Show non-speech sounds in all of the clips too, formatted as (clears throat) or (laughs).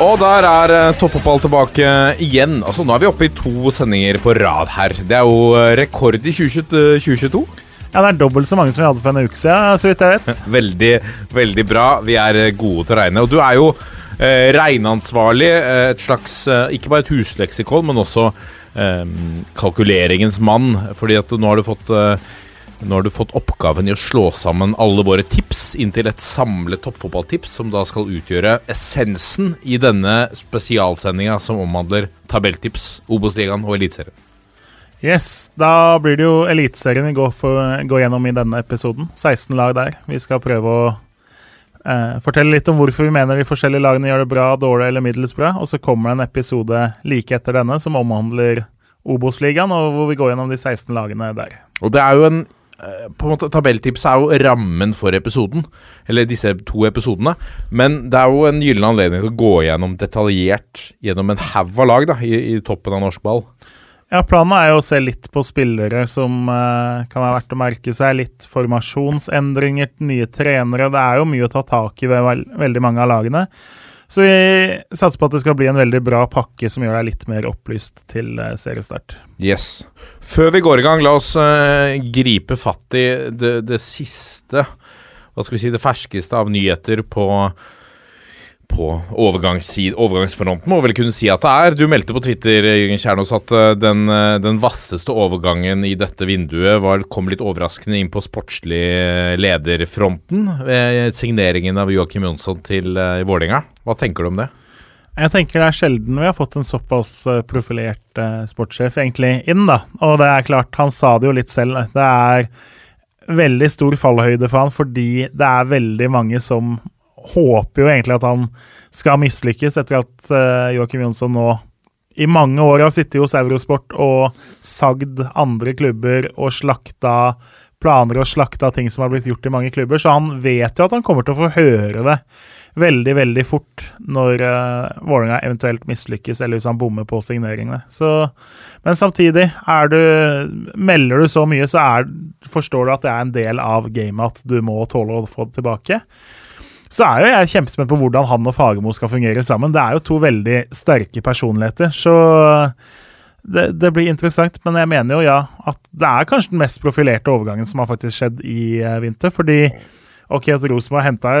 Og der er eh, toppfotball tilbake igjen. Altså, Nå er vi oppe i to sendinger på rad her. Det er jo eh, rekord i 2022. ja, det er dobbelt så mange som vi hadde for en uke siden, så vidt jeg vet. (laughs) Veldig, veldig bra. Vi er eh, gode til å regne. Og du er jo eh, regneansvarlig. Eh, et slags eh, Ikke bare et husleksikon, men også eh, kalkuleringens mann. Fordi at nå har du fått eh, nå har du fått oppgaven i å slå sammen alle våre tips inntil et samlet toppfotballtips, som da skal utgjøre essensen i denne spesialsendinga som omhandler tabelltips, Obos-ligaen og Eliteserien. Yes, Da blir det jo Eliteserien vi går, for, går gjennom i denne episoden. 16 lag der. Vi skal prøve å eh, fortelle litt om hvorfor vi mener de forskjellige lagene gjør det bra, dårlig eller middels bra. Og så kommer det en episode like etter denne som omhandler Obos-ligaen, og hvor vi går gjennom de 16 lagene der. Og det er jo en på en måte, Tabelltips er jo rammen for episoden, eller disse to episodene. Men det er jo en gyllen anledning til å gå gjennom detaljert gjennom en haug av lag da, i, i toppen av norsk ball. Ja, Planen er jo å se litt på spillere som eh, kan ha vært å merke seg. Litt formasjonsendringer, nye trenere. Det er jo mye å ta tak i ved veldig mange av lagene. Så vi satser på at det skal bli en veldig bra pakke som gjør deg litt mer opplyst til eh, seriestart. Yes. Før vi går i gang, la oss uh, gripe fatt i det, det siste Hva skal vi si, det ferskeste av nyheter på på overgangsfronten, må vi vel kunne si at det er. Du meldte på Twitter Jørgen Kjernås, at eh, den, den vasseste overgangen i dette vinduet var, kom litt overraskende inn på sportslig lederfronten ved signeringen av Joakim Jonsson til uh, Vålerenga. Hva tenker du om det? Jeg tenker det er sjelden vi har fått en såpass eh, profilert eh, sportssjef egentlig inn, da. Og det er klart, han sa det jo litt selv. Det er veldig stor fallhøyde for han fordi det er veldig mange som håper jo egentlig at han skal mislykkes etter at eh, Joakim Jonsson nå i mange år har sittet hos Eurosport og sagd andre klubber og slakta planer og slakta ting som har blitt gjort i mange klubber, så han vet jo at han kommer til å få høre det veldig, veldig fort når uh, Vålerenga eventuelt mislykkes, eller hvis han bommer på signeringene. Så, men samtidig, er du, melder du så mye, så er, forstår du at det er en del av gamet at du må tåle å få det tilbake. Så er jo jeg kjempespent på hvordan han og Fagermo skal fungere sammen. Det er jo to veldig sterke personligheter, så det, det, blir interessant. Men jeg mener jo ja, at det er kanskje den mest profilerte overgangen som har faktisk skjedd i uh, vinter. Fordi ok, at Rosenborg henta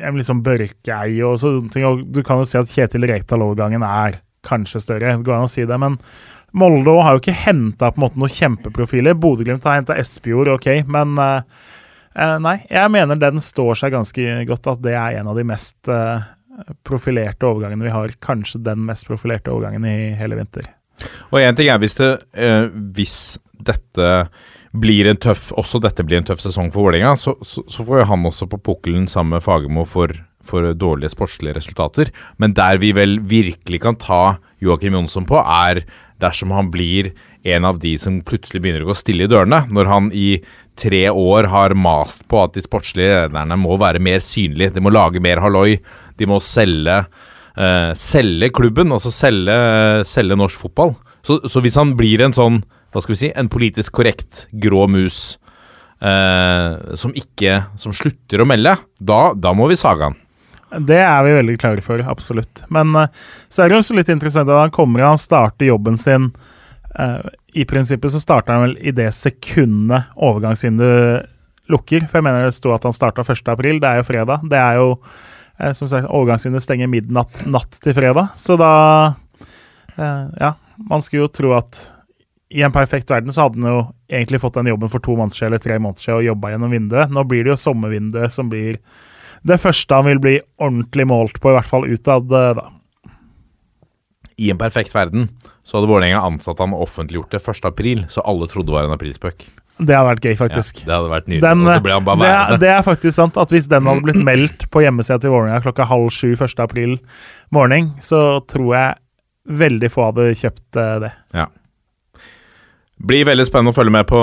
en liksom Børkei og sånne ting, og du kan jo si at Kjetil Rekdal-overgangen er kanskje større, det går an å si det. men Molde har jo ikke henta noen kjempeprofiler. Bodø-Glimt har henta Espejord, ok, men Uh, nei, jeg mener den står seg ganske godt. At det er en av de mest uh, profilerte overgangene vi har. Kanskje den mest profilerte overgangen i hele vinter. Og én ting er hvis det uh, Hvis dette blir en tøff Også dette blir en tøff sesong for Vålerenga, så, så, så, får jo han også på pukkelen sammen med Fagermo for, for dårlige sportslige resultater. Men der vi vel virkelig kan ta Joakim Jonsson på, er dersom han blir en av de som plutselig begynner å gå stille i dørene. Når han i tre år har mast på at de sportslige lederne må være mer synlige. De må lage mer halloi. De må selge, uh, selge klubben, altså selge, selge norsk fotball. Så, så, hvis han blir en sånn, hva skal vi si, en politisk korrekt grå mus eh, som ikke Som slutter å melde, da, da må vi sage han. Det er vi veldig klare for, absolutt. Men uh, så er det også litt interessant at han kommer og han starter jobben sin uh, I prinsippet så starter han vel i det sekundet overgangsvinduet lukker. For jeg mener det sto at han starta 1.4. Det er jo fredag. Det er jo uh, som sagt, Overgangsvinduet stenger midnatt natt til fredag. Så da Ja, man skulle jo tro at i en perfekt verden så hadde han jo egentlig fått den jobben for to måneder siden eller tre måneder siden og jobba gjennom vinduet. Nå blir det jo sommervinduet som blir det første han vil bli ordentlig målt på, i hvert fall utad, da. I en perfekt verden så hadde Vålerenga ansatt han og offentliggjort det 1.4, så alle trodde det var en aprilspøk. Det hadde vært gøy, faktisk. Ja, det hadde vært nydelig. Den, og så ble han bare det, værende. det er faktisk sant at hvis den hadde blitt meldt på hjemmesida til Vålerenga klokka halv sju 1. april morgen, så tror jeg veldig få hadde kjøpt det. det. Blir veldig spennende å følge med på,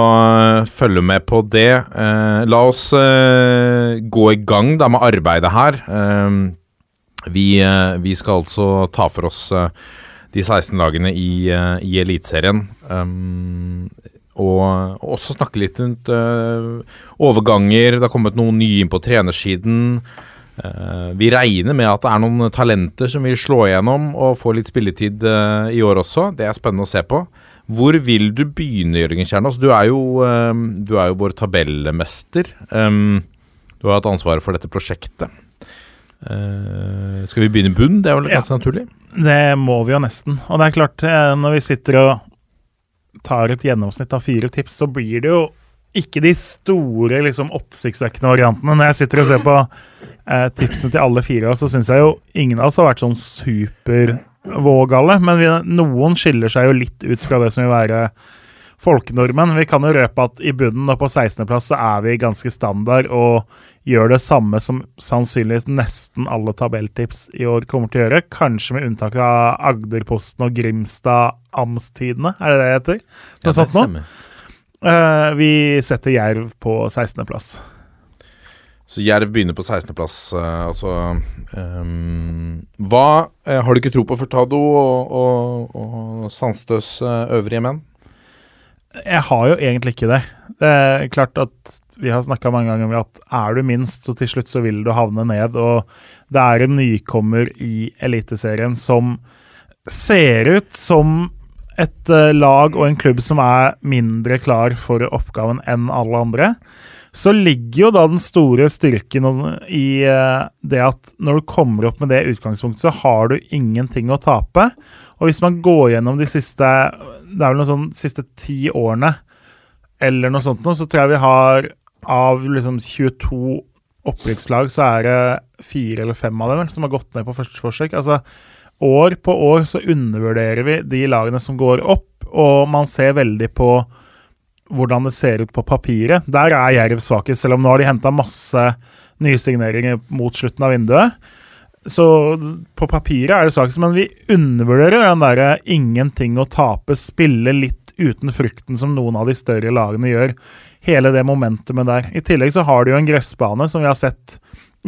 følge med på det. Eh, la oss eh, gå i gang da med arbeidet her. Eh, vi, eh, vi skal altså ta for oss eh, de 16 lagene i, i Eliteserien. Og og også snakke litt rundt overganger. Det har kommet noen nye inn på trenersiden. Vi regner med at det er noen talenter som vil slå igjennom og få litt spilletid i år også. Det er spennende å se på. Hvor vil du begynne, Jørgen Kjernås? Du er jo, eh, du er jo vår tabellmester. Um, du har hatt ansvaret for dette prosjektet. Eh, skal vi begynne i bunn? Det er vel Ja. naturlig? Det må vi jo nesten. Og det er klart, eh, når vi sitter og tar et gjennomsnitt av fire tips, så blir det jo ikke de store, liksom oppsiktsvekkende variantene. Når jeg sitter og ser på eh, tipsene til alle fire, så syns jeg jo ingen av oss har vært sånn supervågale. Men vi, noen skiller seg jo litt ut fra det som vil være folkenormen. Vi kan jo røpe at i bunnen og på 16.-plass så er vi ganske standard og gjør det samme som sannsynligvis nesten alle tabelltips i år kommer til å gjøre. Kanskje med unntak av Agderposten og Grimstad Amstidene, er det det det heter? Noe det nå. Eh, vi setter Jerv på 16.-plass. Så Jerv begynner på 16.-plass. Uh, altså um, Hva eh, har du ikke tro på Furtado og, og, og Sandstøs eh, øvrige menn? Jeg har jo egentlig ikke det. Det er klart at vi har snakka mange ganger om at er du minst, så til slutt så vil du havne ned. Og det er en nykommer i Eliteserien som ser ut som et eh, lag og en klubb som er mindre klar for oppgaven enn alle andre. Så ligger jo da den store styrken i eh, det at når du kommer opp med det utgangspunktet, så har du ingenting å tape. Og hvis man går gjennom de siste Det er vel noe sånn siste ti årene eller noe sånt nå, så tror jeg vi har av liksom 22 opprykkslag, så er det fire eller fem av dem som har gått ned på første forsøk. Altså, år på år så undervurderer vi de lagene som går opp, og man ser veldig på hvordan det ser ut på papiret. Der er Jerv svakest, selv om nå har de henta masse nye signeringer mot slutten av vinduet. Så på papiret er det svakest, men vi undervurderer den derre ingenting å tape, spille litt uten frukten som noen av de større lagene gjør. Hele det momentumet der. I tillegg så har de jo en gressbane som vi har sett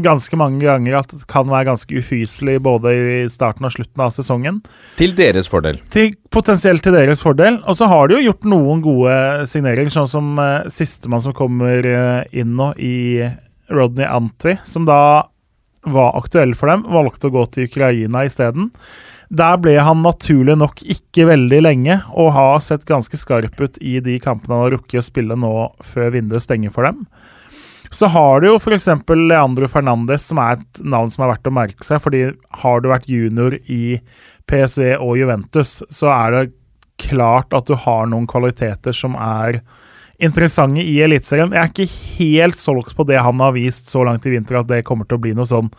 ganske mange ganger at det kan være ganske ufyselig både i starten og slutten av sesongen Til deres fordel. til, potensielt til deres fordel. Og så har de jo gjort noen gode signeringer, sånn som uh, sistemann som kommer uh, inn nå, i Rodney Antwi, som da var aktuell for dem, valgte å gå til Ukraina isteden. Der ble han naturlig nok ikke veldig lenge, og har sett ganske skarp ut i de kampene han har rukket å spille nå før vinduet stenger for dem. Så har du jo f.eks. Leandro Fernandes, som er et navn som er verdt å merke seg. fordi har du vært junior i PSV og Juventus, så er det klart at du har noen kvaliteter som er interessante i Eliteserien. Jeg er ikke helt solgt på det han har vist så langt i vinter, at det kommer til å bli noe sånn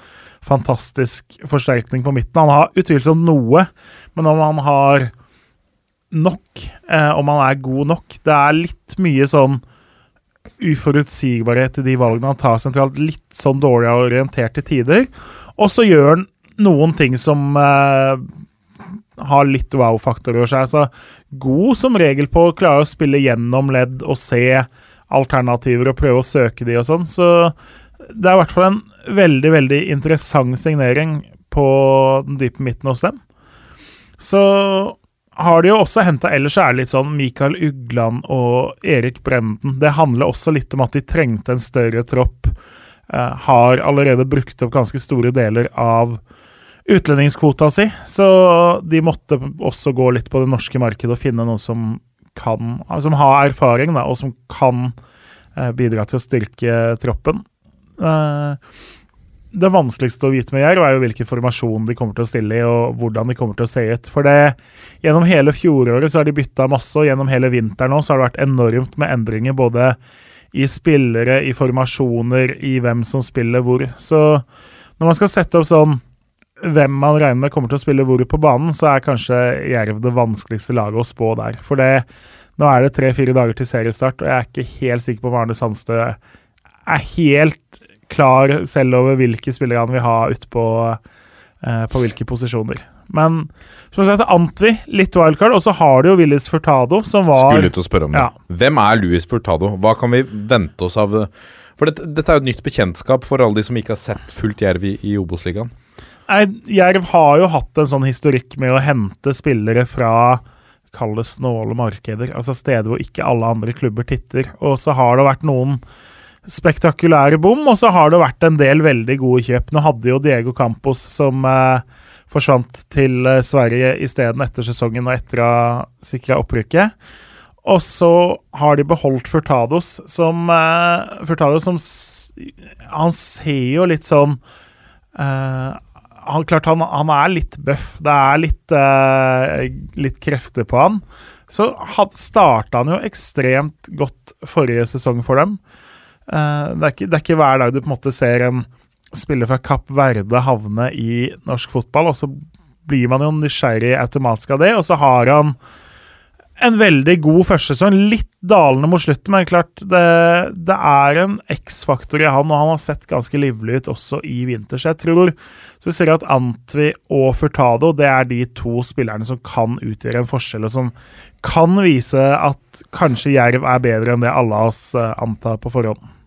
fantastisk forsterkning på midten. Han har utvilsomt noe, men om han har nok, eh, om han er god nok Det er litt mye sånn uforutsigbarhet i de valgene han tar sentralt. Litt sånn dårlig orientert til tider. Og så gjør han noen ting som eh, har litt wow-faktor over seg. Så god som regel på å klare å spille gjennom ledd og se alternativer og prøve å søke de og sånn. Så det er i hvert fall en veldig, veldig interessant signering på den dype midten hos dem. Så har de jo også henta ellers er det litt sånn Mikael Ugland og Erik Brenden. Det handler også litt om at de trengte en større tropp. Eh, har allerede brukt opp ganske store deler av utlendingskvota si, så de måtte også gå litt på det norske markedet og finne noen som kan Som har erfaring, da, og som kan eh, bidra til å styrke troppen. Eh, det vanskeligste å vite med Jerv er jo hvilken formasjon de kommer til å stille i, og hvordan de kommer til å se ut. For det, gjennom hele fjoråret så har de bytta masse, og gjennom hele vinteren nå så har det vært enormt med endringer både i spillere, i formasjoner, i hvem som spiller hvor. Så når man skal sette opp sånn hvem man regner med kommer til å spille hvor på banen, så er kanskje Jerv det vanskeligste laget å spå der. For det, Nå er det tre-fire dager til seriestart, og jeg er ikke helt sikker på om Arne Sandstø er helt klar selv over hvilke spillere han vil ha utpå eh, på hvilke posisjoner. Men som sagt, Antvi, litt wildcard. Og så har du jo Willis Furtado, som var Skulle ut og spørre om det. Ja. Hvem er Louis Furtado? Hva kan vi vente oss av For dette, dette er jo et nytt bekjentskap for alle de som ikke har sett fullt Jerv i, i Obos-ligaen. Jerv har jo hatt en sånn historikk med å hente spillere fra Kall det snåle markeder, altså steder hvor ikke alle andre klubber titter. Og så har det vært noen spektakulære bom, og så har det vært en del veldig gode kjøp. Nå hadde jo Diego Campos som eh, forsvant til eh, Sverige isteden etter sesongen og etter å ha sikra opprykket. Og så har de beholdt Furtados, som eh, Furtados som Han ser jo litt sånn eh, han, klart han, han er litt bøff. Det er litt, eh, litt krefter på han. Så had, starta han jo ekstremt godt forrige sesong for dem. Eh, det, er ikke, det er ikke hver dag du på en måte ser en spiller fra Kapp Verde havne i norsk fotball, og så blir man jo nysgjerrig automatisk av det. Og så har han en veldig god førstesesong. Litt dalende mot slutten, men klart det, det er en X-faktor i han, og han har sett ganske livlig ut også i vinter. Så jeg tror så vi ser at Antwi og Furtado det er de to spillerne som kan utgjøre en forskjell, og som kan vise at kanskje Jerv er bedre enn det alle av oss eh, antar på forhånd.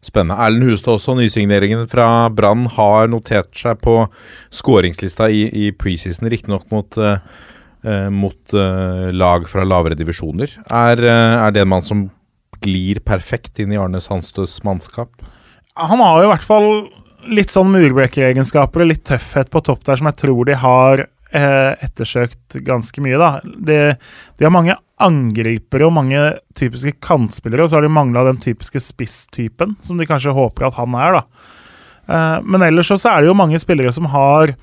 Spennende. Erlend Hustad også, nysigneringen fra Brann, har notert seg på skåringslista i, i preseason, riktignok mot, eh, mot eh, lag fra lavere divisjoner. Er, eh, er det en mann som glir perfekt inn i Arne Sandstøs mannskap? Han har jo i hvert fall litt sånn murbrekeregenskaper og litt tøffhet på topp der som jeg tror de har eh, ettersøkt ganske mye. da. De, de har mange angripere og mange typiske kantspillere, og så har de mangla den typiske spisstypen som de kanskje håper at han er. da. Eh, men ellers så er det jo mange spillere som har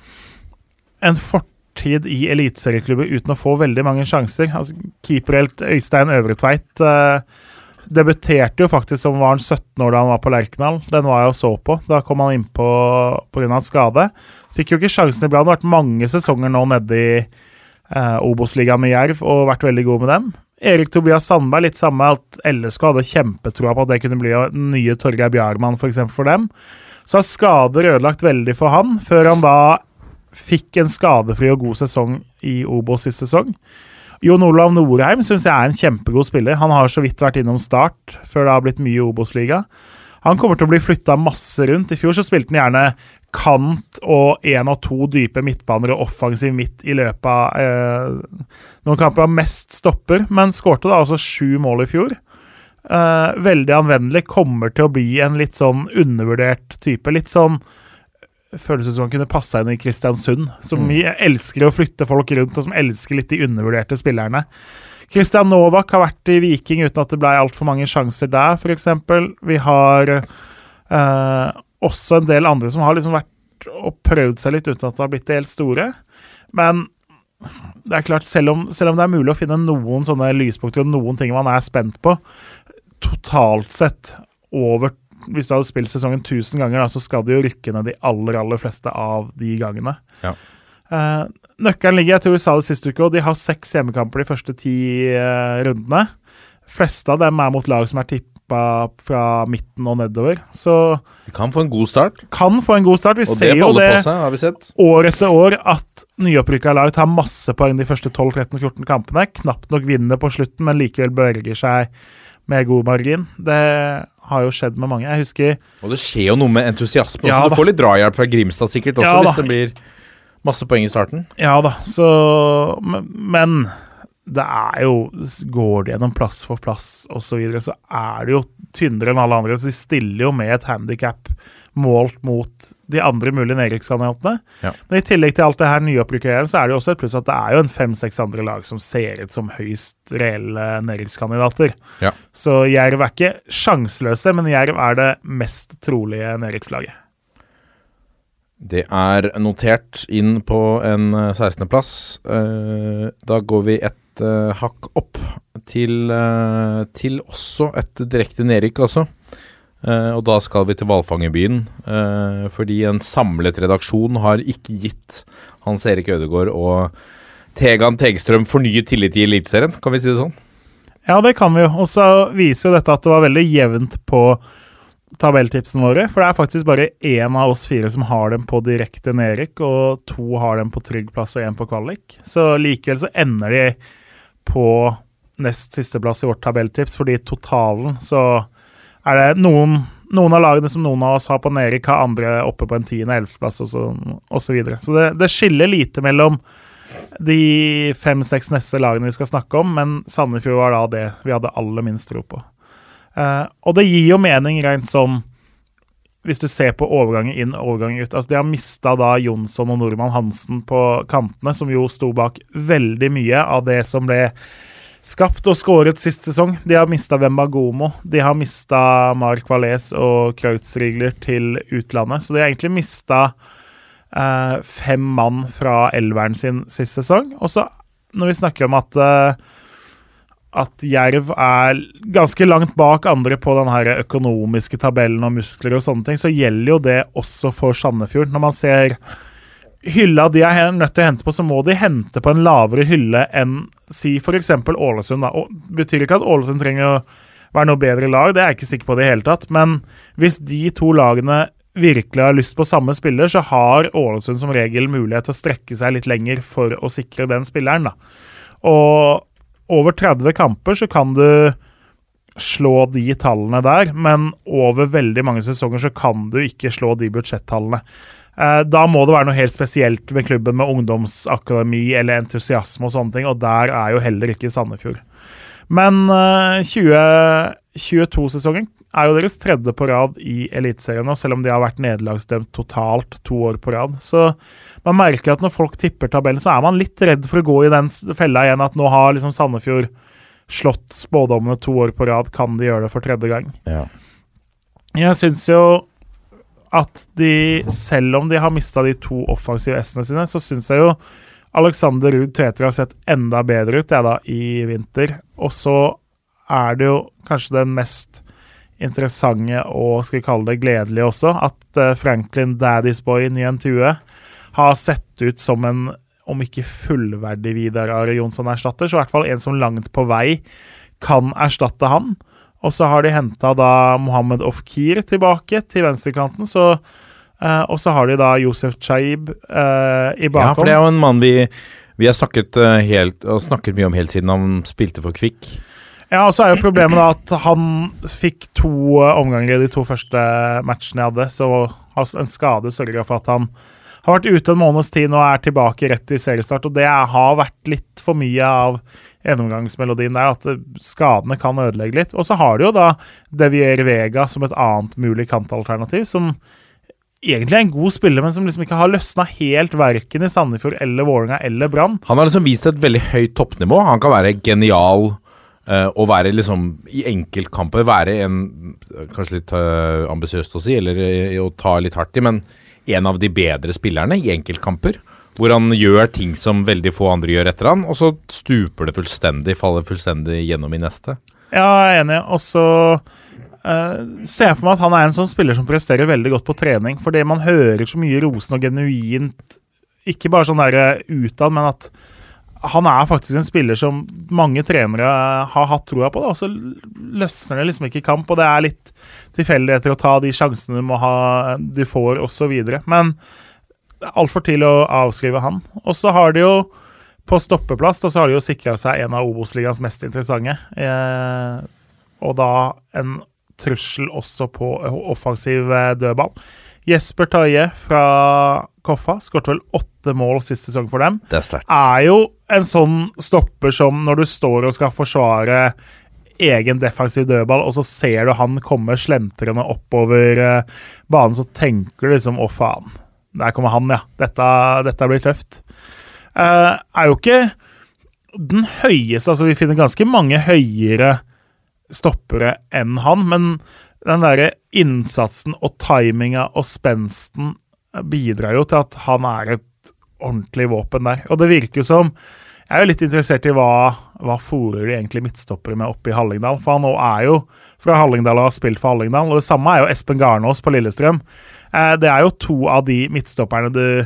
en fortid i eliteserieklubber uten å få veldig mange sjanser. Altså, Keeperhelt Øystein Øvretveit eh, debuterte jo faktisk som var han 17 år da han var på Lerkendal. Den var jeg og så på. Da kom han innpå pga. skade. Fikk jo ikke sjansen i har Vært mange sesonger nå nede i eh, Obos-ligaen med Jerv og vært veldig god med dem. Erik Tobias Sandberg, litt samme at LSK hadde kjempetroa på at det kunne bli den nye Torgeir Bjarmann for, eksempel, for dem. Så har skader ødelagt veldig for han, før han da fikk en skadefri og god sesong i Obos sist sesong. Jon Olav Norheim syns jeg er en kjempegod spiller. Han har så vidt vært innom Start før det har blitt mye Obos-liga. Han kommer til å bli flytta masse rundt. I fjor så spilte han gjerne kant og én og to dype midtbaner og offensiv midt i løpet av eh, noen kamper av mest stopper, men skårte da altså sju mål i fjor. Eh, veldig anvendelig. Kommer til å bli en litt sånn undervurdert type. Litt sånn Føles som han kunne passa inn i Kristiansund, som elsker å flytte folk rundt, og som elsker litt de undervurderte spillerne. Christian Novak har vært i Viking uten at det ble altfor mange sjanser der, f.eks. Vi har eh, også en del andre som har liksom vært og prøvd seg litt uten at det har blitt helt store. Men det er klart, selv om, selv om det er mulig å finne noen sånne lyspunkter og noen ting man er spent på, totalt sett over Hvis du hadde spilt sesongen 1000 ganger, da, så skal det jo rykke ned de aller, aller fleste av de gangene. Ja. Eh, nøkkelen ligger, jeg tror vi sa det sist uke, og de har seks hjemmekamper de første ti uh, rundene. fleste av dem er mot lag som er tippa fra midten og nedover. Så De kan få en god start, kan få en god start. Vi og ser det jo det seg, har vi sett. år etter år at nyopprykka lag tar masse poeng de første 12-13-14 kampene. Knapt nok vinner på slutten, men likevel berger seg med god margin. Det har jo skjedd med mange. Jeg husker Og det skjer jo noe med entusiasme også. Ja, du får litt drahjelp fra Grimstad sikkert også, Ja, hvis det blir masse poeng i starten. Ja da, så Men, det er jo Går det gjennom plass for plass osv., så, videre, så er det jo tynnere enn alle andre. Så de stiller jo med et handikap målt mot de andre mulige nedrykkskandidatene. Ja. Men i tillegg til alt det her nyopprykket så er det jo også et pluss at det er jo en fem-seks andre lag som ser ut som høyst reelle nedrykkskandidater. Ja. Så Jerv er ikke sjanseløse, men Jerv er det mest trolige nedrykkslaget. Det er notert inn på en eh, 16.-plass. Eh, da går vi et eh, hakk opp til, eh, til også et direkte nedrykk, altså. Eh, og da skal vi til hvalfangerbyen, eh, fordi en samlet redaksjon har ikke gitt Hans Erik Ødegaard og Tegan Tegstrøm fornyet tillit i Eliteserien, kan vi si det sånn? Ja, det kan vi jo. Og så viser jo dette at det var veldig jevnt på tabelltipsene våre. For det er faktisk bare én av oss fire som har dem på direkte nedrykk, og to har dem på trygg plass og én på kvalik. Så likevel så ender de på nest sisteplass i vårt tabelltips, fordi totalen så er det noen, noen av lagene som noen av oss har på nedrykk, har andre oppe på en tiende- ellevteplass osv. Så, og så, videre. så det, det skiller lite mellom de fem-seks neste lagene vi skal snakke om, men Sandefjord var da det vi hadde aller minst tro på. Uh, og det gir jo mening rent sånn hvis du ser på overgangen inn og overgangen ut. Altså, de har mista da Jonsson og Nordmann Hansen på kantene, som jo sto bak veldig mye av det som ble skapt og skåret sist sesong. De har mista Wembagomo, de har mista Mark Valais og Krautsrigler til utlandet. Så de har egentlig mista eh, fem mann fra elveren sin sist sesong. Og så, når vi snakker om at eh, at Jerv er ganske langt bak andre på den økonomiske tabellen og muskler og sånne ting, så gjelder jo det også for Sandefjord. Når man ser hylla de er nødt til å hente på, så må de hente på en lavere hylle enn si f.eks. Ålesund. Da. Og betyr ikke at Ålesund trenger å være noe bedre lag, det er jeg ikke sikker på det i hele tatt. Men hvis de to lagene virkelig har lyst på samme spiller, så har Ålesund som regel mulighet til å strekke seg litt lenger for å sikre den spilleren. da. Og over 30 kamper så kan du slå de tallene der, men over veldig mange sesonger så kan du ikke slå de budsjettallene. Eh, da må det være noe helt spesielt med klubben med ungdomsakademi eller entusiasme og sånne ting, og der er jo heller ikke Sandefjord. Men 2022-sesongen eh, er jo deres tredje på rad i Eliteserien nå, selv om de har vært nederlagsdømt totalt to år på rad. Så man merker at når folk tipper tabellen, så er man litt redd for å gå i den fella igjen at nå har liksom Sandefjord slått spådommene to år på rad. Kan de gjøre det for tredje gang? Ja. Jeg syns jo at de, selv om de har mista de to offensive S-ene sine, så syns jeg jo Alexander Ruud Tveter har sett enda bedre ut jeg da, i vinter. Og så er det jo kanskje den mest interessante og skal vi kalle det gledelige også, at uh, Franklin Daddy's Boy Nyentue har sett ut som en, om ikke fullverdig Vidar Are Jonsson-erstatter, så i hvert fall en som langt på vei kan erstatte han. Og så har de henta da Mohammed Ofkir tilbake til venstrekanten, så eh, Og så har de da Josef Chaib eh, i bakhånd. Ja, for det er jo en mann vi, vi har snakket uh, helt, og snakket mye om helt siden han spilte for Kvikk. Ja, og så er jo problemet da at han fikk to omganger i de to første matchene jeg hadde, så en skade sørga for at han har vært ute en måneds tid og er tilbake rett i seriestart. Og det har vært litt for mye av gjennomgangsmelodien der, at skadene kan ødelegge litt. Og så har du jo da Devier Vega som et annet mulig kantalternativ, som egentlig er en god spiller, men som liksom ikke har løsna helt verken i Sandefjord eller Vålerenga eller Brann. Han har liksom vist et veldig høyt toppnivå. Han kan være genial å være liksom i enkeltkamper være en Kanskje litt uh, ambisiøst å si, eller å ta litt hardt i, men en av de bedre spillerne i enkeltkamper. Hvor han gjør ting som veldig få andre gjør etter han, og så stuper det fullstendig, faller fullstendig gjennom i neste. Ja, jeg er enig. Og så uh, ser jeg for meg at han er en sånn spiller som presterer veldig godt på trening. Fordi man hører så mye rosen og genuint, ikke bare sånn der utad, men at han er faktisk en spiller som mange trenere har hatt troa på. Da, og så løsner det liksom ikke i kamp, og det er litt tilfeldigheter å ta de sjansene du, ha, du får, osv. Men det er altfor tidlig å avskrive han. Og så har de jo på stoppeplass da, så har de jo sikra seg en av Obos-ligaens mest interessante. Eh, og da en trussel også på offensiv eh, dødball. Jesper Taie fra Koffa skåret vel åtte mål sist sesong for dem. Det er. Er jo en sånn stopper som når du står og skal forsvare egen defensiv dødball, og så ser du han komme slentrende oppover uh, banen, så tenker du liksom 'å, faen'. Der kommer han, ja. Dette, dette blir tøft. Uh, er jo ikke den høyeste Altså, vi finner ganske mange høyere stoppere enn han, men den derre innsatsen og timinga og spensten bidrar jo til at han er et ordentlig våpen der. Og det virker som Jeg er jo litt interessert i hva, hva fòrer de egentlig midtstoppere med oppe i Hallingdal. For han nå er jo fra Hallingdal og har spilt for Hallingdal. Og det samme er jo Espen Garnås på Lillestrøm. Eh, det er jo to av de midtstopperne du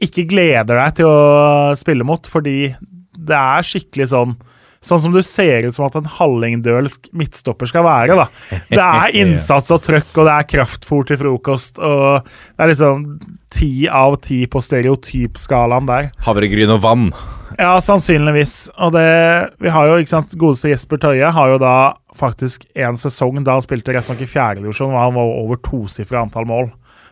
ikke gleder deg til å spille mot, fordi det er skikkelig sånn sånn som du ser ut som at en hallingdølsk midtstopper skal være. da. Det er (laughs) innsats og trøkk, og det er kraftfôr til frokost. og Det er liksom ti av ti på stereotypskalaen der. Havregryn og vann. Ja, sannsynligvis. Og det Vi har jo, ikke sant, godeste Jesper Tøye har jo da faktisk en sesong da han spilte rett nok i fjerdedivisjon, hvor han var over tosifra antall mål.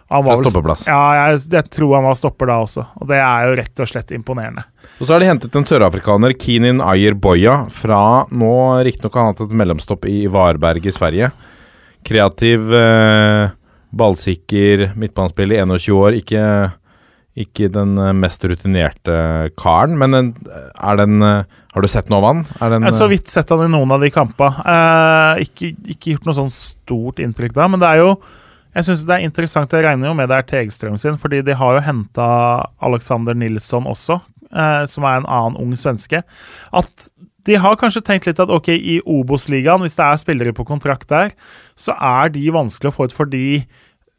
Han var stoppeplass. Ja, jeg, jeg tror han var stopper da også, og det er jo rett og slett imponerende. Og så har de hentet en sørafrikaner, Kinin Ayer Boya, fra nå riktignok har han hatt et mellomstopp i Varberg i Sverige. Kreativ, eh, ballsikker midtbanespiller, 21 år. Ikke, ikke den eh, mest rutinerte karen, men en, er den eh, Har du sett noe av han? Den, Jeg har så vidt sett han i noen av de kampene. Eh, ikke, ikke gjort noe sånn stort inntrykk da, men det er jo jeg synes det er interessant, jeg regner jo med det er Tegstrøm sin, fordi de har jo henta Alexander Nilsson også, eh, som er en annen ung svenske. At de har kanskje tenkt litt at ok, i Obos-ligaen, hvis det er spillere på kontrakt der, så er de vanskelig å få ut fordi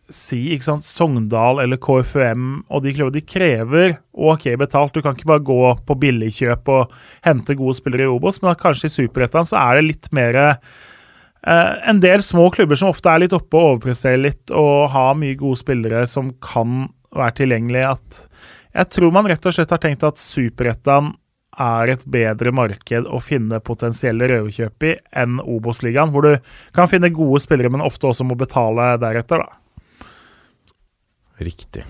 si ikke sant, Sogndal eller KFUM og de klubbene, de krever ok betalt. Du kan ikke bare gå på billigkjøp og hente gode spillere i Obos, men kanskje i Superettan så er det litt mer en del små klubber som ofte er litt oppe og overpresterer litt og har mye gode spillere som kan være tilgjengelige. At jeg tror man rett og slett har tenkt at Superettan er et bedre marked å finne potensielle røverkjøp i enn Obos-ligaen, hvor du kan finne gode spillere, men ofte også må betale deretter. da. Riktig.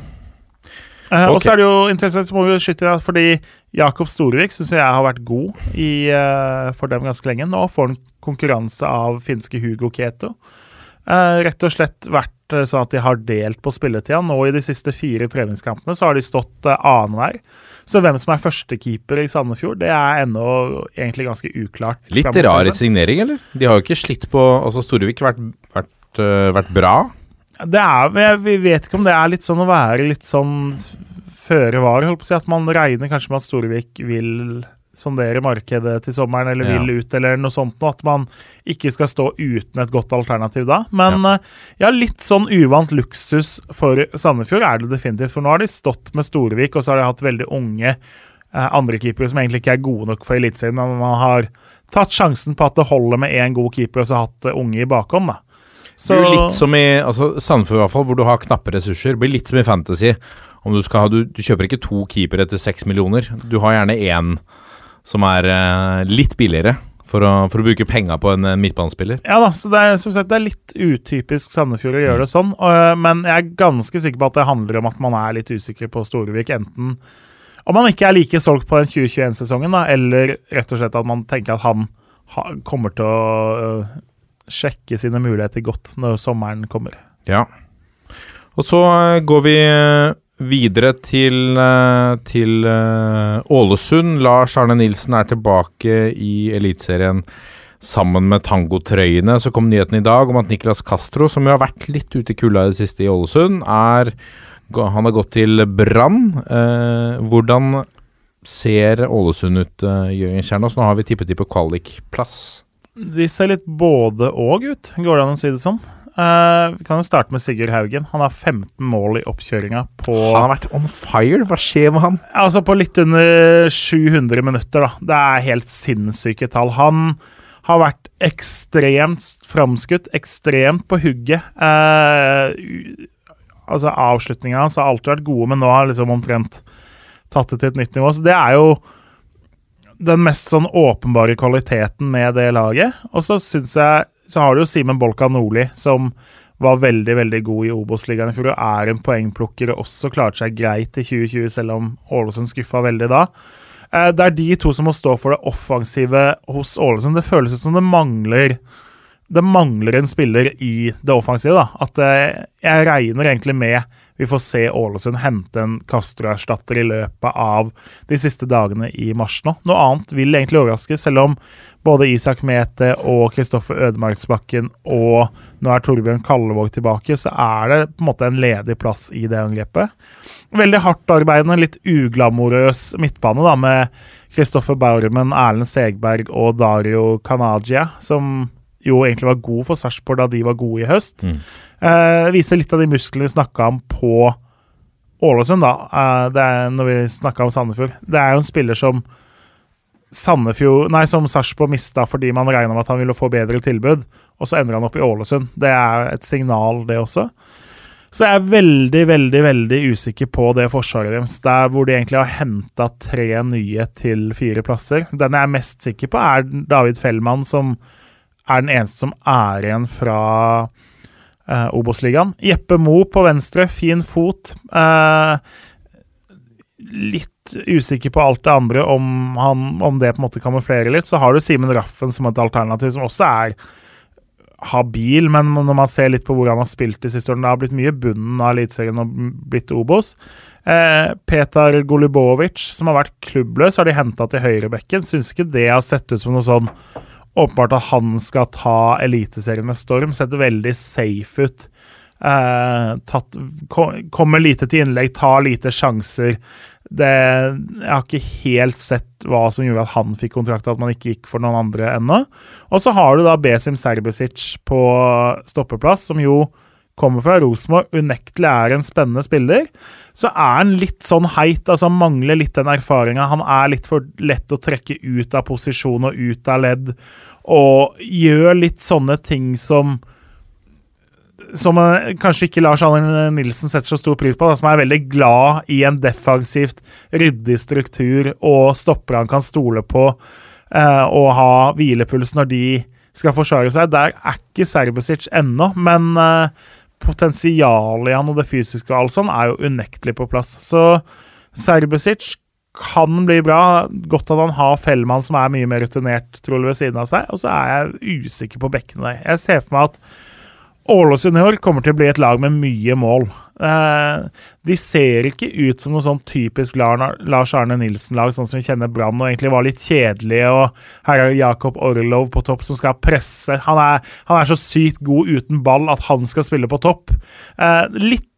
Eh, Og så er det jo interessant, så må vi skyte inn fordi Jakob Storevik syns jeg har vært god i, eh, for dem ganske lenge. Nå får han konkurranse av finske Hugo Keto. Eh, rett og slett vært eh, sånn at de har delt på spilletida. Nå i de siste fire treningskampene så har de stått eh, annenhver. Så hvem som er førstekeeper i Sandefjord, det er ennå egentlig ganske uklart. Litt rar signering, eller? De har jo ikke slitt på Altså, Storevik har vært, vært, øh, vært bra. Det er, vi- vi vet ikke om det er litt sånn å være litt sånn føre var. Holdt på å si at man regner kanskje med at Storevik vil sondere markedet til sommeren, eller Ja. vil ut, eller noe sånt noe. At man ikke skal stå uten et godt alternativ da. Men ja, ja litt sånn uvant luksus for Sandefjord er det definitivt. For nå har de stått med Storevik, og så har de hatt veldig unge eh, andrekeepere som egentlig ikke er gode nok for Eliteserien. Men man har tatt sjansen på at det holder med én god keeper, og så hatt eh, unge i bakhånd, da. Det er jo litt som i altså, Sandefjord, i hvert fall, hvor du har knappe ressurser. Det blir litt som i Fantasy. Om du, skal ha, du, du kjøper ikke to keepere til seks millioner. Du har gjerne én som er eh, litt billigere, for å, for å bruke penga på en en midtbanespiller. Ja da, så det er, som sagt, det er litt utypisk Sandefjord å gjøre det sånn. og, men jeg er ganske sikker på at det handler om at man er litt usikker på Storevik. Enten om man ikke er like solgt på den 2021-sesongen, eller rett og slett at man tenker at han ha, kommer til å uh, sjekke sine muligheter godt når sommeren kommer. Ja. Og så eh, går vi eh, videre til, eh, til eh, Ålesund. Lars Arne Nilsen er tilbake i Eliteserien sammen med tangotrøyene. Så kom nyheten i dag om at Niklas Castro, som jo har vært litt ute i kulda i det siste i Ålesund, er Han har gått til Brann. Eh, hvordan ser Ålesund ut, eh, Jørgen Kjernås? Nå har vi tippet de på kvalikplass. De ser litt både og ut, går det an å si det sånn. Eh, vi kan jo starte med Sigurd Haugen. Han har 15 mål i oppkjøringa på Han har vært on fire. Hva skjer med han? Altså på litt under 700 minutter, da. Det er helt sinnssyke tall. Han har vært ekstremt framskutt, ekstremt på hugget. Eh, altså Avslutningene hans har alltid vært gode, men nå har han liksom omtrent tatt det til et nytt nivå. Så det er jo den mest sånn åpenbare kvaliteten med det laget. Og så syns jeg Så har du jo Simen Bolka Nordli, som var veldig veldig god i Obos-ligaen i fjor og er en poengplukker og også klarte seg greit i 2020, selv om Ålesund skuffa veldig da. Eh, Det er de to som må stå for det offensive hos Ålesund. Det føles som det mangler det mangler en spiller i det offensive. da. At eh, Jeg regner egentlig med vi får se Ålesund hente en Castro-erstatter i løpet av de siste dagene i mars nå. Noe annet vil egentlig overraske, selv om både Isak Mete og Kristoffer Ødemarksbakken og nå er Torbjørn Kallevåg tilbake, så er det på en måte en ledig plass i det angrepet. Veldig hardtarbeidende, litt uglamorøs midtbane da, med Kristoffer Bauermen, Erlend Segberg og Dario Kanagia, som jo egentlig var god for Sarpsborg da de var gode i høst. Mm. Eh, viser litt av de musklene vi snakka om på Ålesund, da. Eh, det er når vi snakka om Sandefjord. Det er jo en spiller som Sandefjord Nei, som Sarpsborg mista fordi man regna med at han ville få bedre tilbud, og så ender han opp i Ålesund. Det er et signal, det også. Så jeg er veldig, veldig veldig usikker på det forsvaret deres. Der hvor de egentlig har henta tre nye til fire plasser. Den jeg er mest sikker på, er David Fellmann, som er den eneste som er igjen fra uh, Obos-ligaen. Jeppe Mo på venstre, fin fot. Uh, litt usikker på alt det andre, om, han, om det på en måte kamuflerer litt. Så har du Simen Raffen som et alternativ, som også er habil, men når man ser litt på hvor han har spilt de siste årene Det har blitt mye bunnen av Eliteserien og blitt Obos. Eh, Petar Golubovic, som har vært klubbløs, har de henta til høyrebekken. Syns ikke det har sett ut som noe sånn åpenbart at han skal ta Eliteserien med storm. Setter veldig safe ut. Eh, kommer lite til innlegg, tar lite sjanser. Det, jeg har ikke helt sett hva som gjorde at han fikk kontrakt, at man ikke gikk for noen andre ennå. Og så har du da Besim Serbisic på stoppeplass, som jo kommer fra Rosenborg, unektelig er en spennende spiller. Så er han litt sånn heit, altså han mangler litt den erfaringa. Han er litt for lett å trekke ut av posisjon og ut av ledd, og gjør litt sånne ting som som uh, kanskje ikke Lars Arne Nilsen setter så stor pris på, da, som er veldig glad i en defensivt ryddig struktur og stopper han kan stole på eh, og ha hvilepuls når de skal forsvare seg. Der er ikke Serbesic ennå, men uh, potensialet i han og det fysiske og alt sånn er jo unektelig på plass. Så Serbisic kan bli bra. Godt at han har Fellmann, som er mye mer rutinert, trolig, ved siden av seg. Og så er jeg usikker på bekkene. Jeg ser for meg at Ålesund i kommer til å bli et lag med mye mål. Eh, de ser ikke ut som noe sånn typisk Lars Arne Nilsen-lag, sånn som vi kjenner Brann, og egentlig var litt kjedelige. og Her er Jakob Orlov på topp som skal presse. Han er, han er så sykt god uten ball at han skal spille på topp. Eh, litt